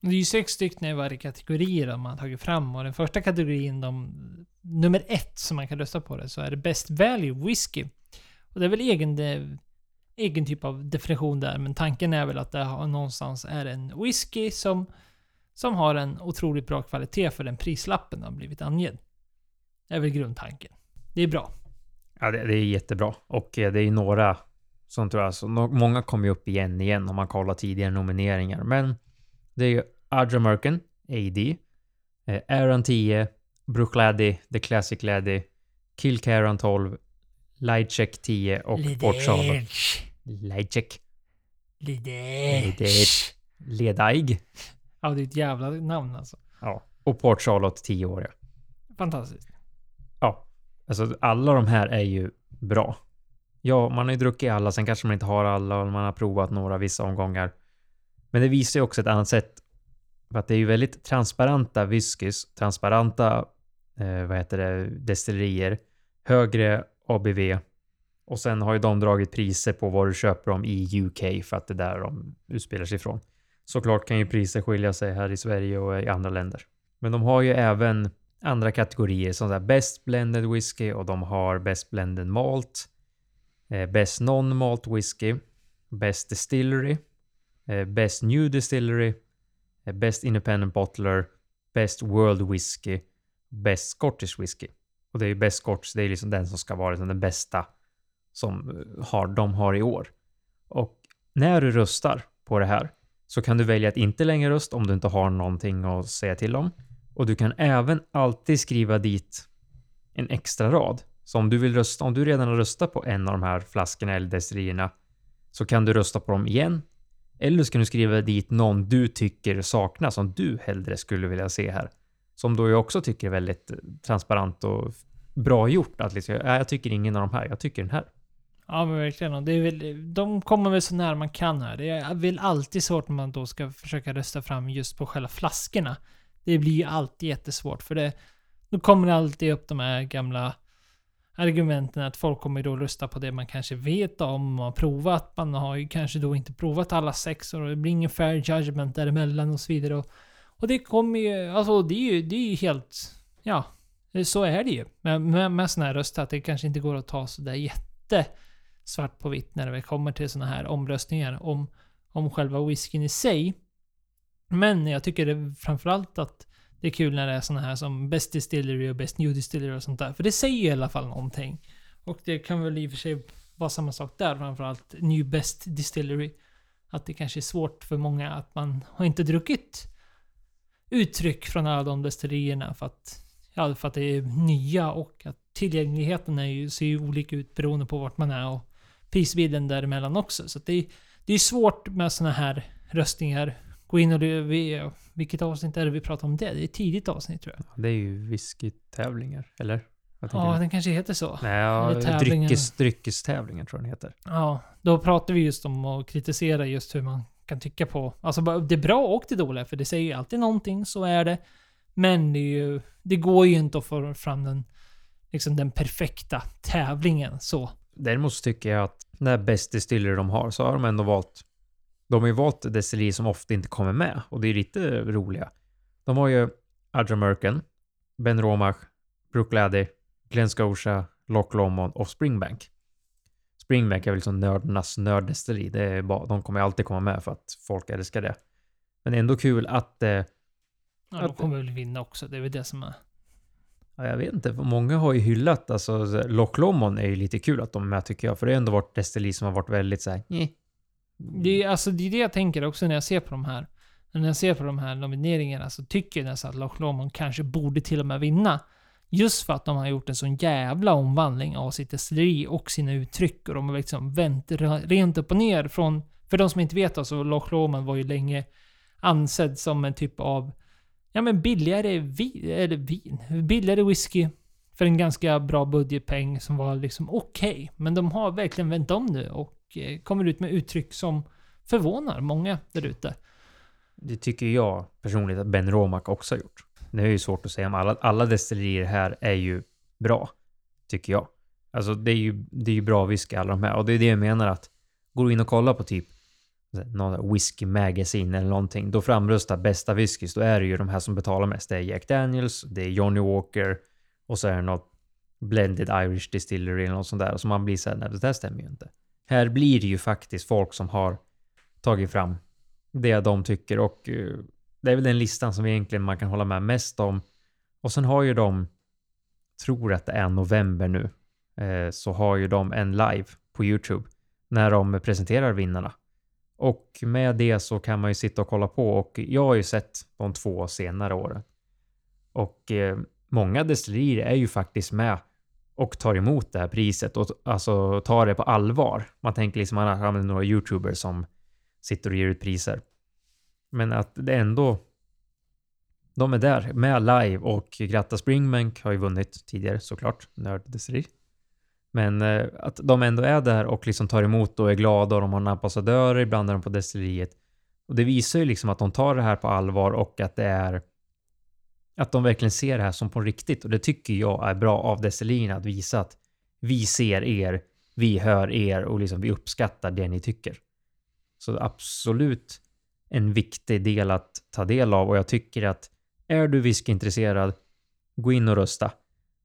Det är ju sex stycken i varje kategori de har tagit fram och den första kategorin, de, nummer ett som man kan rösta på det, så är det Best Value Whisky. Och det är väl egen, eh, egen typ av definition där, men tanken är väl att det har, någonstans är en whisky som, som har en otroligt bra kvalitet för den prislappen har blivit angedd. Det är väl grundtanken. Det är bra. Ja, det, det är jättebra. Och eh, det är ju några som tror jag, alltså, så många kommer ju upp igen igen om man kollar tidigare nomineringar. Men det är ju Adra Merkin, AD, eh, Aaron 10, Brook Laddie, The Classic Laddie, Kilcaron 12, Lightcheck 10 och Charlotte. Lightcheck. Lidech. Ledaig. Ja, det är ett jävla namn alltså. Ja. Och Port Charlotte 10 år ja. Fantastiskt. Ja. Alltså alla de här är ju bra. Ja, man har ju druckit alla, sen kanske man inte har alla och man har provat några vissa omgångar. Men det visar ju också ett annat sätt. För att det är ju väldigt transparenta whiskys, transparenta, eh, vad heter det, destillerier, högre ABV. Och sen har ju de dragit priser på vad du köper dem i UK för att det är där de utspelar sig ifrån. Såklart kan ju priser skilja sig här i Sverige och i andra länder. Men de har ju även andra kategorier som där Best Blended Whisky och de har Best Blended Malt, eh, Best Non-Malt Whisky, Best Distillery, Eh, best New Distillery, eh, Best Independent Bottler, Best World Whisky, Best Scottish Whisky. Och det är ju Best Scotch, det är liksom den som ska vara liksom den bästa som eh, har, de har i år. Och när du röstar på det här så kan du välja att inte längre rösta om du inte har någonting att säga till om. Och du kan även alltid skriva dit en extra rad. Så om du vill rösta, om du redan har röstat på en av de här flaskorna eller destillerierna så kan du rösta på dem igen. Eller så kan du skriva dit någon du tycker saknas som du hellre skulle vilja se här. Som då jag också tycker är väldigt eh, transparent och bra gjort. Att liksom, jag tycker ingen av de här, jag tycker den här. Ja men verkligen. Det är väl, de kommer väl så nära man kan här. Det är väl alltid svårt när man då ska försöka rösta fram just på själva flaskorna. Det blir ju alltid jättesvårt för det... Då kommer det alltid upp de här gamla argumenten att folk kommer då rösta på det man kanske vet om och har provat. Man har ju kanske då inte provat alla sex och det blir ingen fair judgment däremellan och så vidare. Och, och det kommer ju... Alltså det är ju, det är ju helt... Ja, så är det ju. Med, med, med sådana här röster att det kanske inte går att ta sådär jätte svart på vitt när det kommer till sådana här omröstningar om, om själva whiskyn i sig. Men jag tycker det framförallt att det är kul när det är sådana här som Best Distillery och Best New Distillery och sånt där. För det säger ju i alla fall någonting. Och det kan väl i och för sig vara samma sak där, framförallt New Best Distillery. Att det kanske är svårt för många att man har inte druckit uttryck från alla de destillerierna för att, ja, för att det är nya och att tillgängligheten är ju, ser ju olika ut beroende på vart man är och prisbilden däremellan också. Så att det, är, det är svårt med såna här röstningar. Gå in och vi, vilket avsnitt är det vi pratar om det? Det är ett tidigt avsnitt tror jag. Det är ju whiskytävlingar, eller? Ja, den kanske heter så. Nej, ja, dryckes, dryckestävlingar tror jag den heter. Ja, då pratar vi just om att kritisera just hur man kan tycka på... Alltså det bra och det dåliga, för det säger ju alltid någonting, så är det. Men det, är ju, det går ju inte att få fram den, liksom den perfekta tävlingen så. Däremot så tycker jag att när Best Distillery de har så har de ändå valt de har ju valt destillerier som ofta inte kommer med och det är lite roliga. De har ju Ardramurken, Ben Romach, Brookladdy, Glen Scotia, Loch Lomond och Springbank. Springbank är väl som nördarnas nörddestilleri. Det är bara, de kommer alltid komma med för att folk älskar det. Men ändå kul att eh, Ja, de kommer väl vinna också. Det är väl det som är... Ja, jag vet inte, många har ju hyllat, alltså Loch Lomond är ju lite kul att de är med tycker jag, för det har ändå varit destilleri som har varit väldigt såhär, nej. Mm. Det är, alltså, det är det jag tänker också när jag ser på de här. När jag ser på de här nomineringarna så tycker jag nästan att Loch Lomond kanske borde till och med vinna. Just för att de har gjort en sån jävla omvandling av sitt destilleri och sina uttryck. Och de har liksom vänt rent upp och ner från... För de som inte vet alltså, Loch Lomond var ju länge ansedd som en typ av... Ja men billigare vin, eller vin, billigare whisky. För en ganska bra budgetpeng som var liksom okej. Men de har verkligen vänt om nu och eh, kommer ut med uttryck som förvånar många där ute. Det tycker jag personligen att Ben Romak också har gjort. Det är ju svårt att säga om alla, alla destillerier här är ju bra, tycker jag. Alltså det är ju, det är ju bra whisky alla de här och det är det jag menar att går du in och kollar på typ någon whisky magazine eller någonting, då framröstar bästa whiskys, då är det ju de här som betalar mest. Det är Jack Daniels, det är Johnny Walker och så är det något Blended Irish Distillery eller något sånt där. Och så man blir såhär, nej det där stämmer ju inte. Här blir det ju faktiskt folk som har tagit fram det de tycker och eh, det är väl den listan som egentligen man kan hålla med mest om. Och sen har ju de, tror att det är november nu, eh, så har ju de en live på YouTube när de presenterar vinnarna. Och med det så kan man ju sitta och kolla på och jag har ju sett de två senare åren. Och eh, många destillerier är ju faktiskt med och tar emot det här priset och alltså tar det på allvar. Man tänker liksom att man har några YouTubers som sitter och ger ut priser. Men att det ändå de är där med live och Gratta Springbank har ju vunnit tidigare såklart, nörddestilleri. Men eh, att de ändå är där och liksom tar emot och är glada och de har en ambassadör, ibland är de på destilleriet. Och det visar ju liksom att de tar det här på allvar och att det är att de verkligen ser det här som på riktigt och det tycker jag är bra av destillerierna att visa att vi ser er, vi hör er och liksom vi uppskattar det ni tycker. Så absolut en viktig del att ta del av och jag tycker att är du whiskyintresserad, gå in och rösta.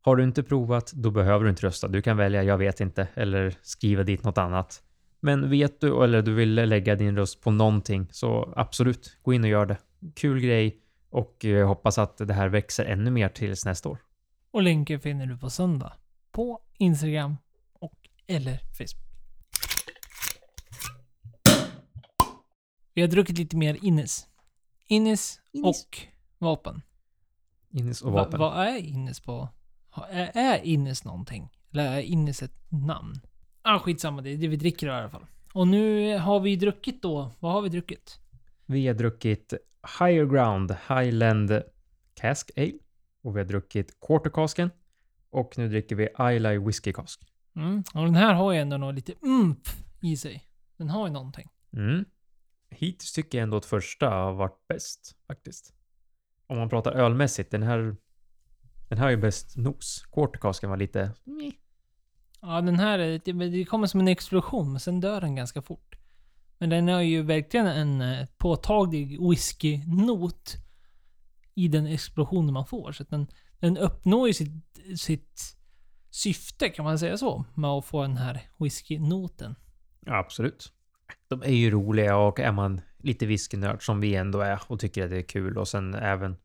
Har du inte provat, då behöver du inte rösta. Du kan välja jag vet inte eller skriva dit något annat. Men vet du eller du vill lägga din röst på någonting så absolut, gå in och gör det. Kul grej och jag hoppas att det här växer ännu mer tills nästa år. Och länken finner du på söndag. På Instagram och eller Facebook. Vi har druckit lite mer Innes. Innes, Innes. och vapen. Innes och Va, vapen. vad är Innes på? Är, är Innes någonting? Eller är Innes ett namn? Ah, skitsamma, det är det vi dricker i alla fall. Och nu har vi druckit då. Vad har vi druckit? Vi har druckit Higher Ground Highland Cask Ale och vi har druckit Quarter Casken Och nu dricker vi Islay Whiskey Cask. Mm. Och den här har ju ändå något lite umf i sig. Den har ju någonting. Mm. Hittills tycker jag ändå att första har varit bäst faktiskt. Om man pratar ölmässigt, den här den här är ju bäst nos. Quartercasken var lite... Ja, den här, är- det, det kommer som en explosion, men sen dör den ganska fort. Men den har ju verkligen en eh, påtaglig whisky-not i den explosionen man får. Så att den, den uppnår ju sitt, sitt syfte, kan man säga så, med att få den här whisky-noten. Ja, absolut. De är ju roliga och är man lite whiskynörd som vi ändå är och tycker att det är kul och sen även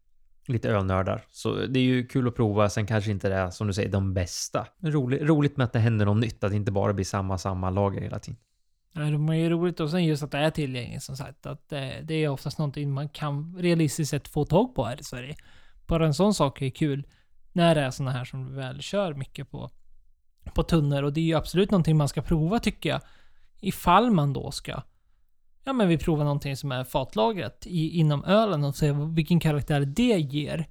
lite ölnördar. Så det är ju kul att prova. Sen kanske inte det är som du säger de bästa. Men roligt, roligt med att det händer något nytt. Att det inte bara blir samma, samma lager hela tiden. Nej, de är ju roligt och sen just att det är tillgängligt som sagt. Att det, det är oftast någonting man kan realistiskt sett få tag på här i Sverige. Bara en sån sak är kul. När det är såna här som väl kör mycket på, på tunnor. Och det är ju absolut någonting man ska prova tycker jag. Ifall man då ska Ja men vi provar någonting som är fatlagrat i, inom ölen och ser vilken karaktär det ger.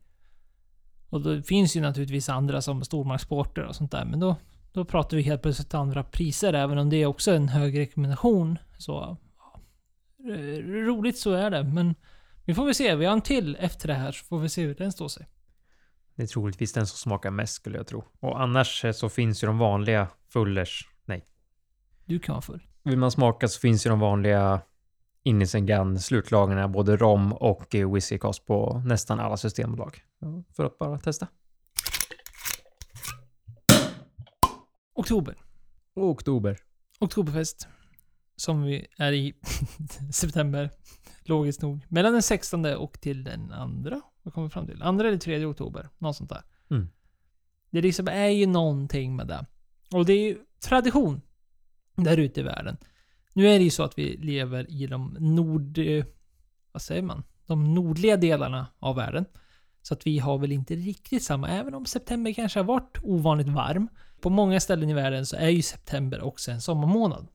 Och då finns ju naturligtvis andra som stormarksporter och sånt där. Men då, då pratar vi helt plötsligt andra priser, även om det är också en hög rekommendation. Så ja, roligt så är det, men vi får väl se. Vi har en till efter det här, så får vi se hur den står sig. Det är troligtvis den som smakar mest skulle jag tro. Och annars eh, så finns ju de vanliga fullers. Nej. Du kan vara full. Vill man smaka så finns ju de vanliga Innocent Gun slutlagren både rom och eh, whisky cast på nästan alla systembolag. För att bara testa. Oktober. Oktober. Oktoberfest. Som vi är i september. Logiskt nog. Mellan den 16 och till den andra. Vad kommer vi fram till? Andra eller tredje oktober. Något sånt där. Mm. Det liksom är ju någonting med det. Och det är ju tradition. Där ute i världen. Nu är det ju så att vi lever i de nord... eh, Vad säger man? De nordliga delarna av världen. Så att vi har väl inte riktigt samma, även om september kanske har varit ovanligt varm. På många ställen i världen så är ju september också en sommarmånad.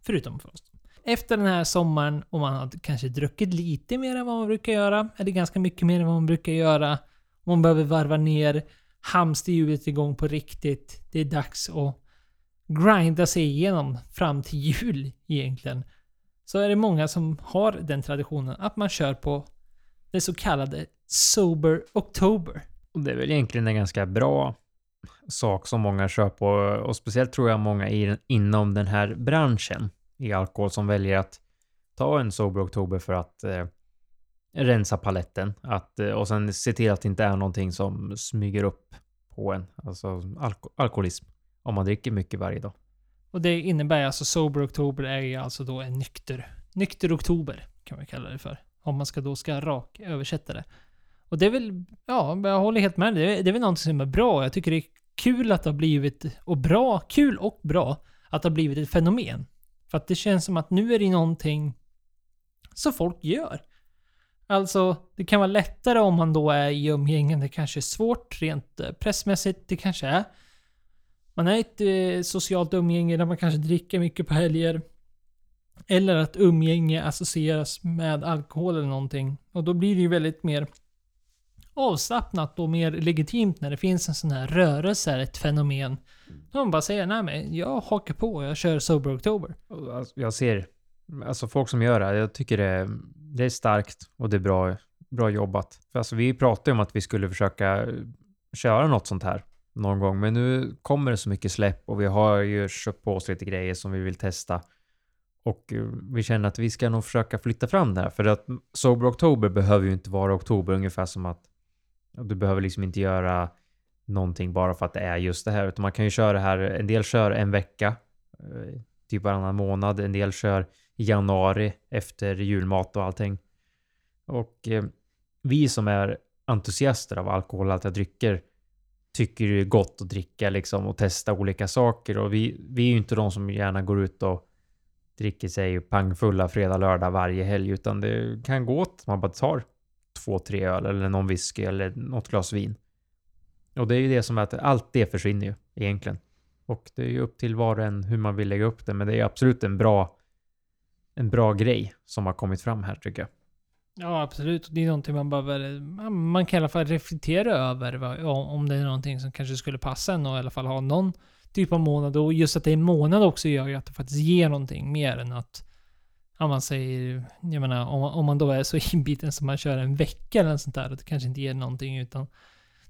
Förutom för oss. Efter den här sommaren, och man har kanske druckit lite mer än vad man brukar göra, eller ganska mycket mer än vad man brukar göra, man behöver varva ner, hamsterhjulet igång på riktigt, det är dags att grinda sig igenom fram till jul egentligen. Så är det många som har den traditionen att man kör på det så kallade Sober October. Och det är väl egentligen en ganska bra sak som många kör på och speciellt tror jag många i, inom den här branschen i alkohol som väljer att ta en Sober Oktober för att eh, rensa paletten att, eh, och sen se till att det inte är någonting som smyger upp på en, alltså alko alkoholism, om man dricker mycket varje dag. Och det innebär alltså Sober Oktober är ju alltså då en nykter, nykter oktober kan man kalla det för. Om man ska då ska rak översätta det. Och det är väl, ja, jag håller helt med. Det det är väl någonting som är bra. Jag tycker det är kul att det har blivit, och bra, kul och bra, att det har blivit ett fenomen. För att det känns som att nu är det någonting som folk gör. Alltså, det kan vara lättare om man då är i umgängen. Det kanske är svårt rent eh, pressmässigt. Det kanske är. Man är i ett eh, socialt umgänge där man kanske dricker mycket på helger. Eller att umgänge associeras med alkohol eller någonting. Och då blir det ju väldigt mer avslappnat och mer legitimt när det finns en sån här rörelse, ett fenomen. De bara säger nej men jag hakar på, jag kör Sober October. Alltså, jag ser, alltså folk som gör det, här, jag tycker det är, det är starkt och det är bra, bra jobbat. För alltså vi pratade om att vi skulle försöka köra något sånt här någon gång, men nu kommer det så mycket släpp och vi har ju köpt på oss lite grejer som vi vill testa. Och eh, vi känner att vi ska nog försöka flytta fram det här, för att Sober Oktober behöver ju inte vara oktober, ungefär som att du behöver liksom inte göra någonting bara för att det är just det här, utan man kan ju köra det här, en del kör en vecka, eh, typ varannan månad, en del kör i januari efter julmat och allting. Och eh, vi som är entusiaster av alkoholhaltiga drycker tycker det är gott att dricka liksom och testa olika saker och vi, vi är ju inte de som gärna går ut och dricker sig pangfulla fredag, lördag varje helg utan det kan gå åt. man bara tar två, tre öl eller någon whisky eller något glas vin. Och det är ju det som är att allt det försvinner ju egentligen. Och det är ju upp till var och en hur man vill lägga upp det, men det är absolut en bra, en bra grej som har kommit fram här tycker jag. Ja, absolut. Det är någonting man behöver... Man kan i alla fall reflektera över om det är någonting som kanske skulle passa en och i alla fall ha någon typ av månad. Och just att det är en månad också gör ju att det faktiskt ger någonting mer än att... Om man säger... Jag menar, om, om man då är så inbiten som man kör en vecka eller sånt där. och det kanske inte ger någonting utan...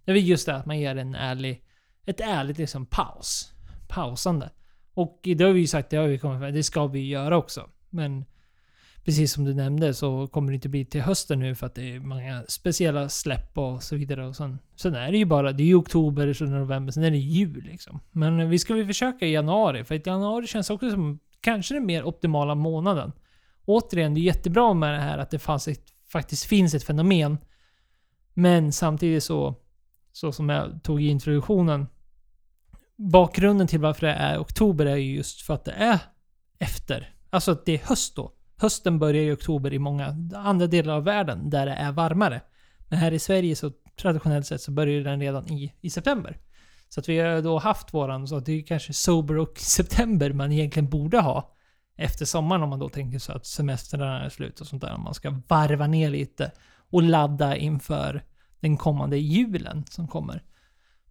Det är väl just det att man ger en ärlig... Ett ärligt liksom paus. Pausande. Och det har vi ju sagt, det har vi kommit fram det ska vi göra också. Men precis som du nämnde så kommer det inte bli till hösten nu för att det är många speciella släpp och så vidare. Och sen, sen är det ju bara, det är ju oktober, sen är det november, sen är det jul liksom. Men vi ska väl försöka i januari, för att januari känns också som kanske den mer optimala månaden. Återigen, det är jättebra med det här att det fanns ett, faktiskt finns ett fenomen. Men samtidigt så, så som jag tog i introduktionen, bakgrunden till varför det är oktober är ju just för att det är efter. Alltså att det är höst då. Hösten börjar i oktober i många andra delar av världen där det är varmare. Men här i Sverige så traditionellt sett så börjar den redan i, i september. Så att vi har då haft våran, så att det är kanske sober och september man egentligen borde ha. Efter sommaren om man då tänker så att semestrarna är slut och sånt där. Om man ska varva ner lite och ladda inför den kommande julen som kommer.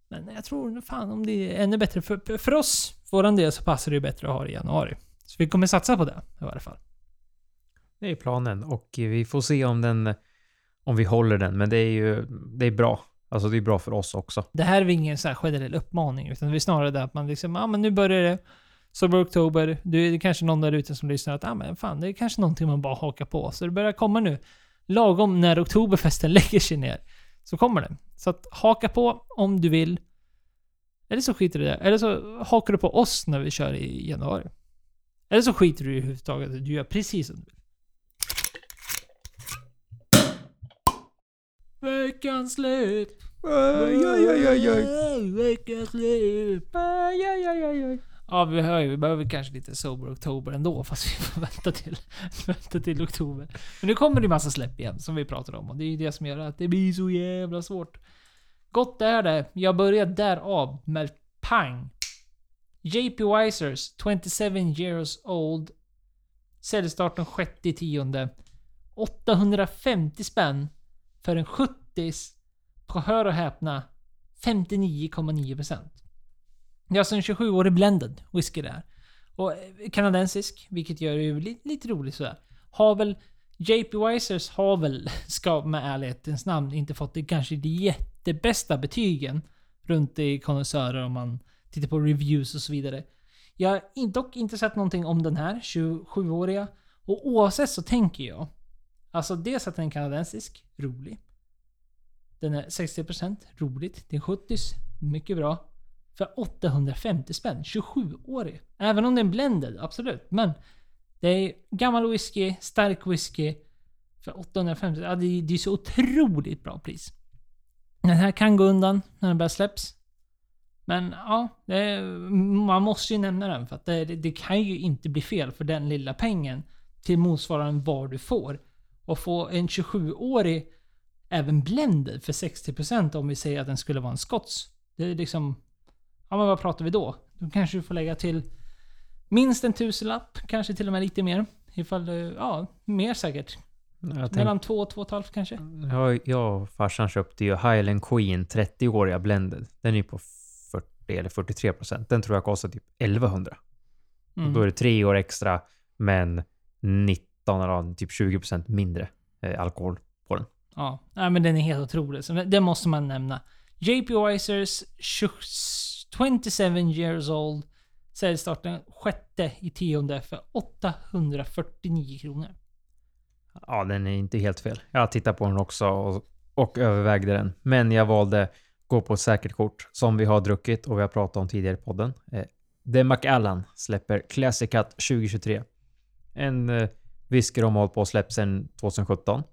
Men jag tror fan om det är ännu bättre för, för oss, våran del, så passar det ju bättre att ha det i januari. Så vi kommer satsa på det i varje fall. Det är planen och vi får se om den, om vi håller den. Men det är ju, det är bra. Alltså det är bra för oss också. Det här är ingen så generell uppmaning, utan det är snarare det att man liksom, ja ah, men nu börjar det. Sober Oktober. Du, det är kanske någon där ute som lyssnar att, ah, men fan, det är kanske någonting man bara hakar på. Så det börjar komma nu. Lagom när Oktoberfesten lägger sig ner. Så kommer det. Så att haka på om du vill. Eller så skiter du i det. Eller så hakar du på oss när vi kör i januari. Eller så skiter du i överhuvudtaget. Du gör precis som du vill. Veckans släpp. Veckans släpp. Ja, vi hör ju. Vi behöver kanske lite sober oktober ändå, fast vi får vänta till, vänta till oktober. Men nu kommer det massa släpp igen, som vi pratar om. Och det är ju det som gör att det blir så jävla svårt. Gott är det. Jag börjar därav med pang. JP Wisers, 27 years old. Säljstart den 6 tionde. 850 spänn för en 70s, på hör och häpna 59,9%. Det är alltså en 27-årig blended whisky där. Och eh, kanadensisk, vilket gör det ju lite, lite roligt sådär. Har väl JP Wisers har väl, ska med ärlighetens namn, inte fått det kanske de jättebästa betygen runt i konnässörer om man tittar på reviews och så vidare. Jag har dock inte sett någonting om den här 27-åriga. Och oavsett så tänker jag. Alltså dels att den är kanadensisk, rolig. Den är 60% roligt. Det är 70s, mycket bra. För 850 spänn, 27-årig. Även om det är en blended, absolut. Men det är gammal whisky, stark whisky. För 850, ja det är, det är så otroligt bra pris. Den här kan gå undan när den börjar släpps. Men ja, är, man måste ju nämna den för att det, det, kan ju inte bli fel för den lilla pengen till motsvarande vad du får. Och få en 27-årig även blended för 60% om vi säger att den skulle vara en skots. Det är liksom... Ja men vad pratar vi då? Då kanske du får lägga till minst en tusenlapp, kanske till och med lite mer. Ifall du, ja, mer säkert. Tänk, Mellan två och två och ett halvt kanske. jag, jag och farsan köpte ju Highland Queen 30-åriga blended. Den är ju på 40 eller 43 procent. Den tror jag kostar typ 1100. Mm. Då är det tre år extra, men 19 eller typ 20 procent mindre eh, alkohol på den. Ja, men den är helt otrolig. Så det måste man nämna. JP Wisers 27 years old. Säljstarten sjätte i tionde för 849 kronor. Ja, den är inte helt fel. Jag tittade på den också och, och övervägde den. Men jag valde gå på ett säkert kort som vi har druckit och vi har pratat om tidigare i podden. Eh, The Macallan släpper Classic Cut 2023. En eh, whisky de har hållit på och släppt sedan 2017.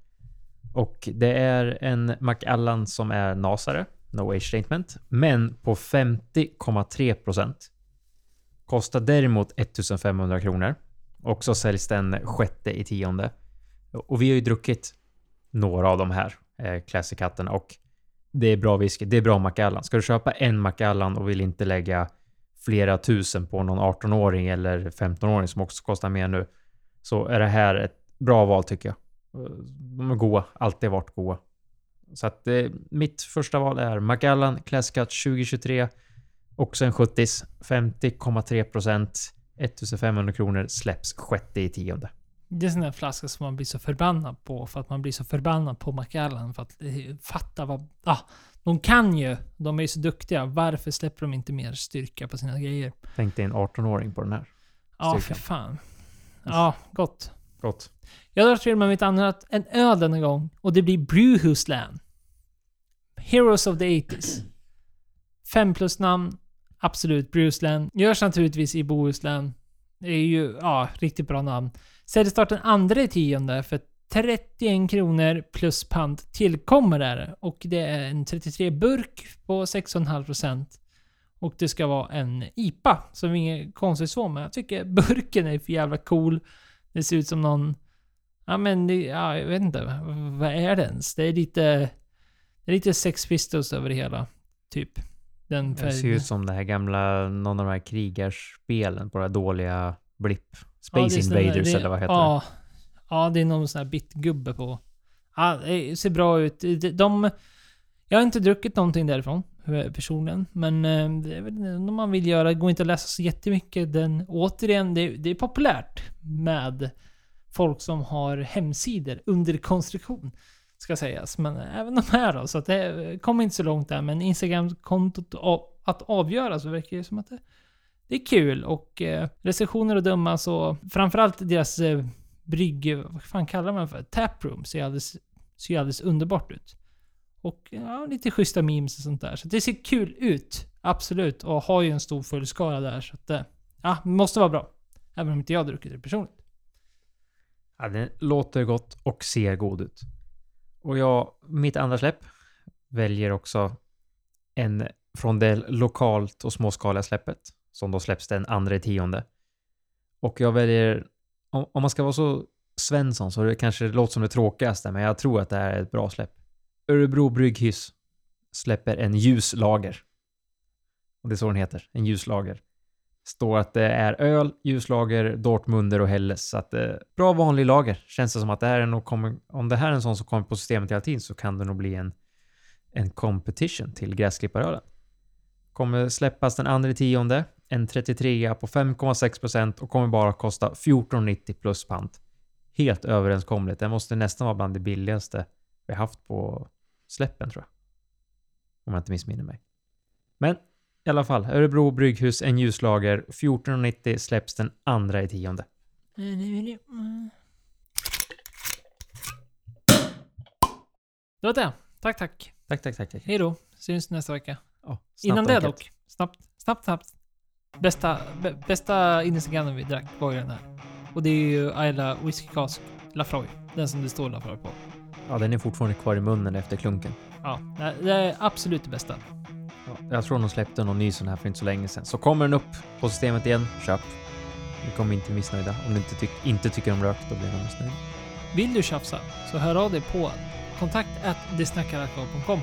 Och det är en Macallan som är nasare, no age statement, men på 50,3 procent. Kostar däremot 1500 kronor. Och så säljs den sjätte i tionde. Och vi har ju druckit några av de här eh, Classic Hatten och det är bra whisky. Det är bra Macallan. Ska du köpa en Macallan och vill inte lägga flera tusen på någon 18-åring eller 15-åring som också kostar mer nu så är det här ett bra val tycker jag. Eh, de är goa, alltid varit goa. Så att eh, mitt första val är Macallan Classic Cut 2023. Också en 70 50,3 procent. 1500 kronor släpps sjätte i tionde. Det är en sån där flaska som man blir så förbannad på för att man blir så förbannad på Macallan för att eh, fatta vad... Ah, de kan ju. De är ju så duktiga. Varför släpper de inte mer styrka på sina grejer? Tänk dig en 18-åring på den här. Ja, för Styrkan. fan. Ja, gott. Gott. Jag drar till med mitt andra, en öl denna gång. Och det blir Brewhusland. Heroes of the 80s. Fem plus namn. Absolut, Brewhusland. Görs naturligtvis i Bohuslän. Det är ju, ja, riktigt bra namn. Säljstart den andra tionde för 31 kronor plus pant tillkommer där. Och det är en 33 burk på 6,5%. Och det ska vara en IPA, som är inget konstigt så, men jag tycker burken är för jävla cool. Det ser ut som någon... Ja men, det, ja, jag vet inte. Vad är det ens? Det är lite... Det är lite Sex Pistols över det hela. Typ. Den Det ser ut som det här gamla, någon av de här krigarspelen på det här dåliga Blipp. Space det där- Invaders det, eller vad heter ja, Ja, det är någon sån här bitgubbe på. Ja, det ser bra ut. De, de, jag har inte druckit någonting därifrån eh, personligen. Men eh, det är väl om man vill göra. Det går inte att läsa så jättemycket. Den, återigen, det, det är populärt med folk som har hemsidor under konstruktion. Ska sägas. Men även de här då. Så att det kommer inte så långt där. Men Instagram-kontot att avgöra så verkar det som att det, det är kul. Och eh, recensioner och döma så framförallt deras eh, brygg... Vad fan kallar man det för? Taproom ser alldeles, ser alldeles underbart ut. Och ja, lite schyssta memes och sånt där. Så det ser kul ut. Absolut. Och har ju en stor fullskala där. Så att, eh, ja, det måste vara bra. Även om inte jag druckit det personligt. Ja, den låter gott och ser god ut. Och jag, mitt andra släpp, väljer också en från det lokalt och småskaliga släppet. Som då släpps den andra i tionde. Och jag väljer, om, om man ska vara så Svensson så det kanske låter som det tråkigaste, men jag tror att det här är ett bra släpp. Örebro Brygghus släpper en ljuslager. Och det är så den heter, en ljuslager. Står att det är öl, ljuslager, Dortmunder och Helles. Så att eh, bra vanlig lager. Känns det som att det här är nog kommer, om det här är en sån som kommer på systemet hela tiden så kan det nog bli en, en competition till gräsklipparölen. Kommer släppas den andra tionde. En 33 på 5,6% och kommer bara kosta 14,90 plus pant. Helt överenskomligt. Den måste nästan vara bland det billigaste vi haft på släppen tror jag. Om jag inte missminner mig. Men i alla fall, Örebro Brygghus, en ljuslager. 14,90 släpps den andra i tionde. Det var det. Tack, tack. Tack, tack, tack. tack. Hej då. Syns nästa vecka. Snabbt Innan det dock. Snabbt, snabbt, snabbt. Bästa, bä, bästa Instagramen vi drack var ju den här. Och det är ju Ayla Whiskey Cask Lafroy. Den som det står Lafroy på. Ja, den är fortfarande kvar i munnen efter klunken. Ja, det är absolut det bästa. Jag tror de släppte någon ny sån här för inte så länge sedan. Så kommer den upp på systemet igen, köp. Ni kommer inte missnöjda. Om ni inte, ty inte tycker om rök, då blir de missnöjda. Vill du tjafsa så hör av dig på kontakt desnackaralkohol.com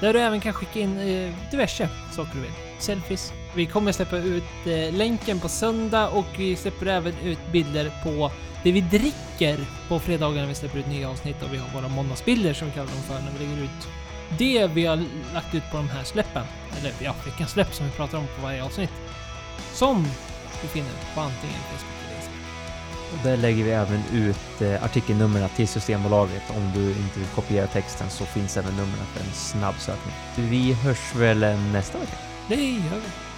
där du även kan skicka in eh, diverse saker du vill. Selfies. Vi kommer släppa ut eh, länken på söndag och vi släpper även ut bilder på det vi dricker på fredagar när vi släpper ut nya avsnitt och vi har våra måndagsbilder som vi kallar dem för när vi lägger ut det vi har lagt ut på de här släppen. Eller ja, vilka släpp som vi pratar om på varje avsnitt. Som du finner på antingen Facebook eller Instagram. Och där lägger vi även ut eh, artikelnumren till Systembolaget. Om du inte vill kopiera texten så finns även numren för en snabb sökning. Vi hörs väl nästa vecka. Det gör vi.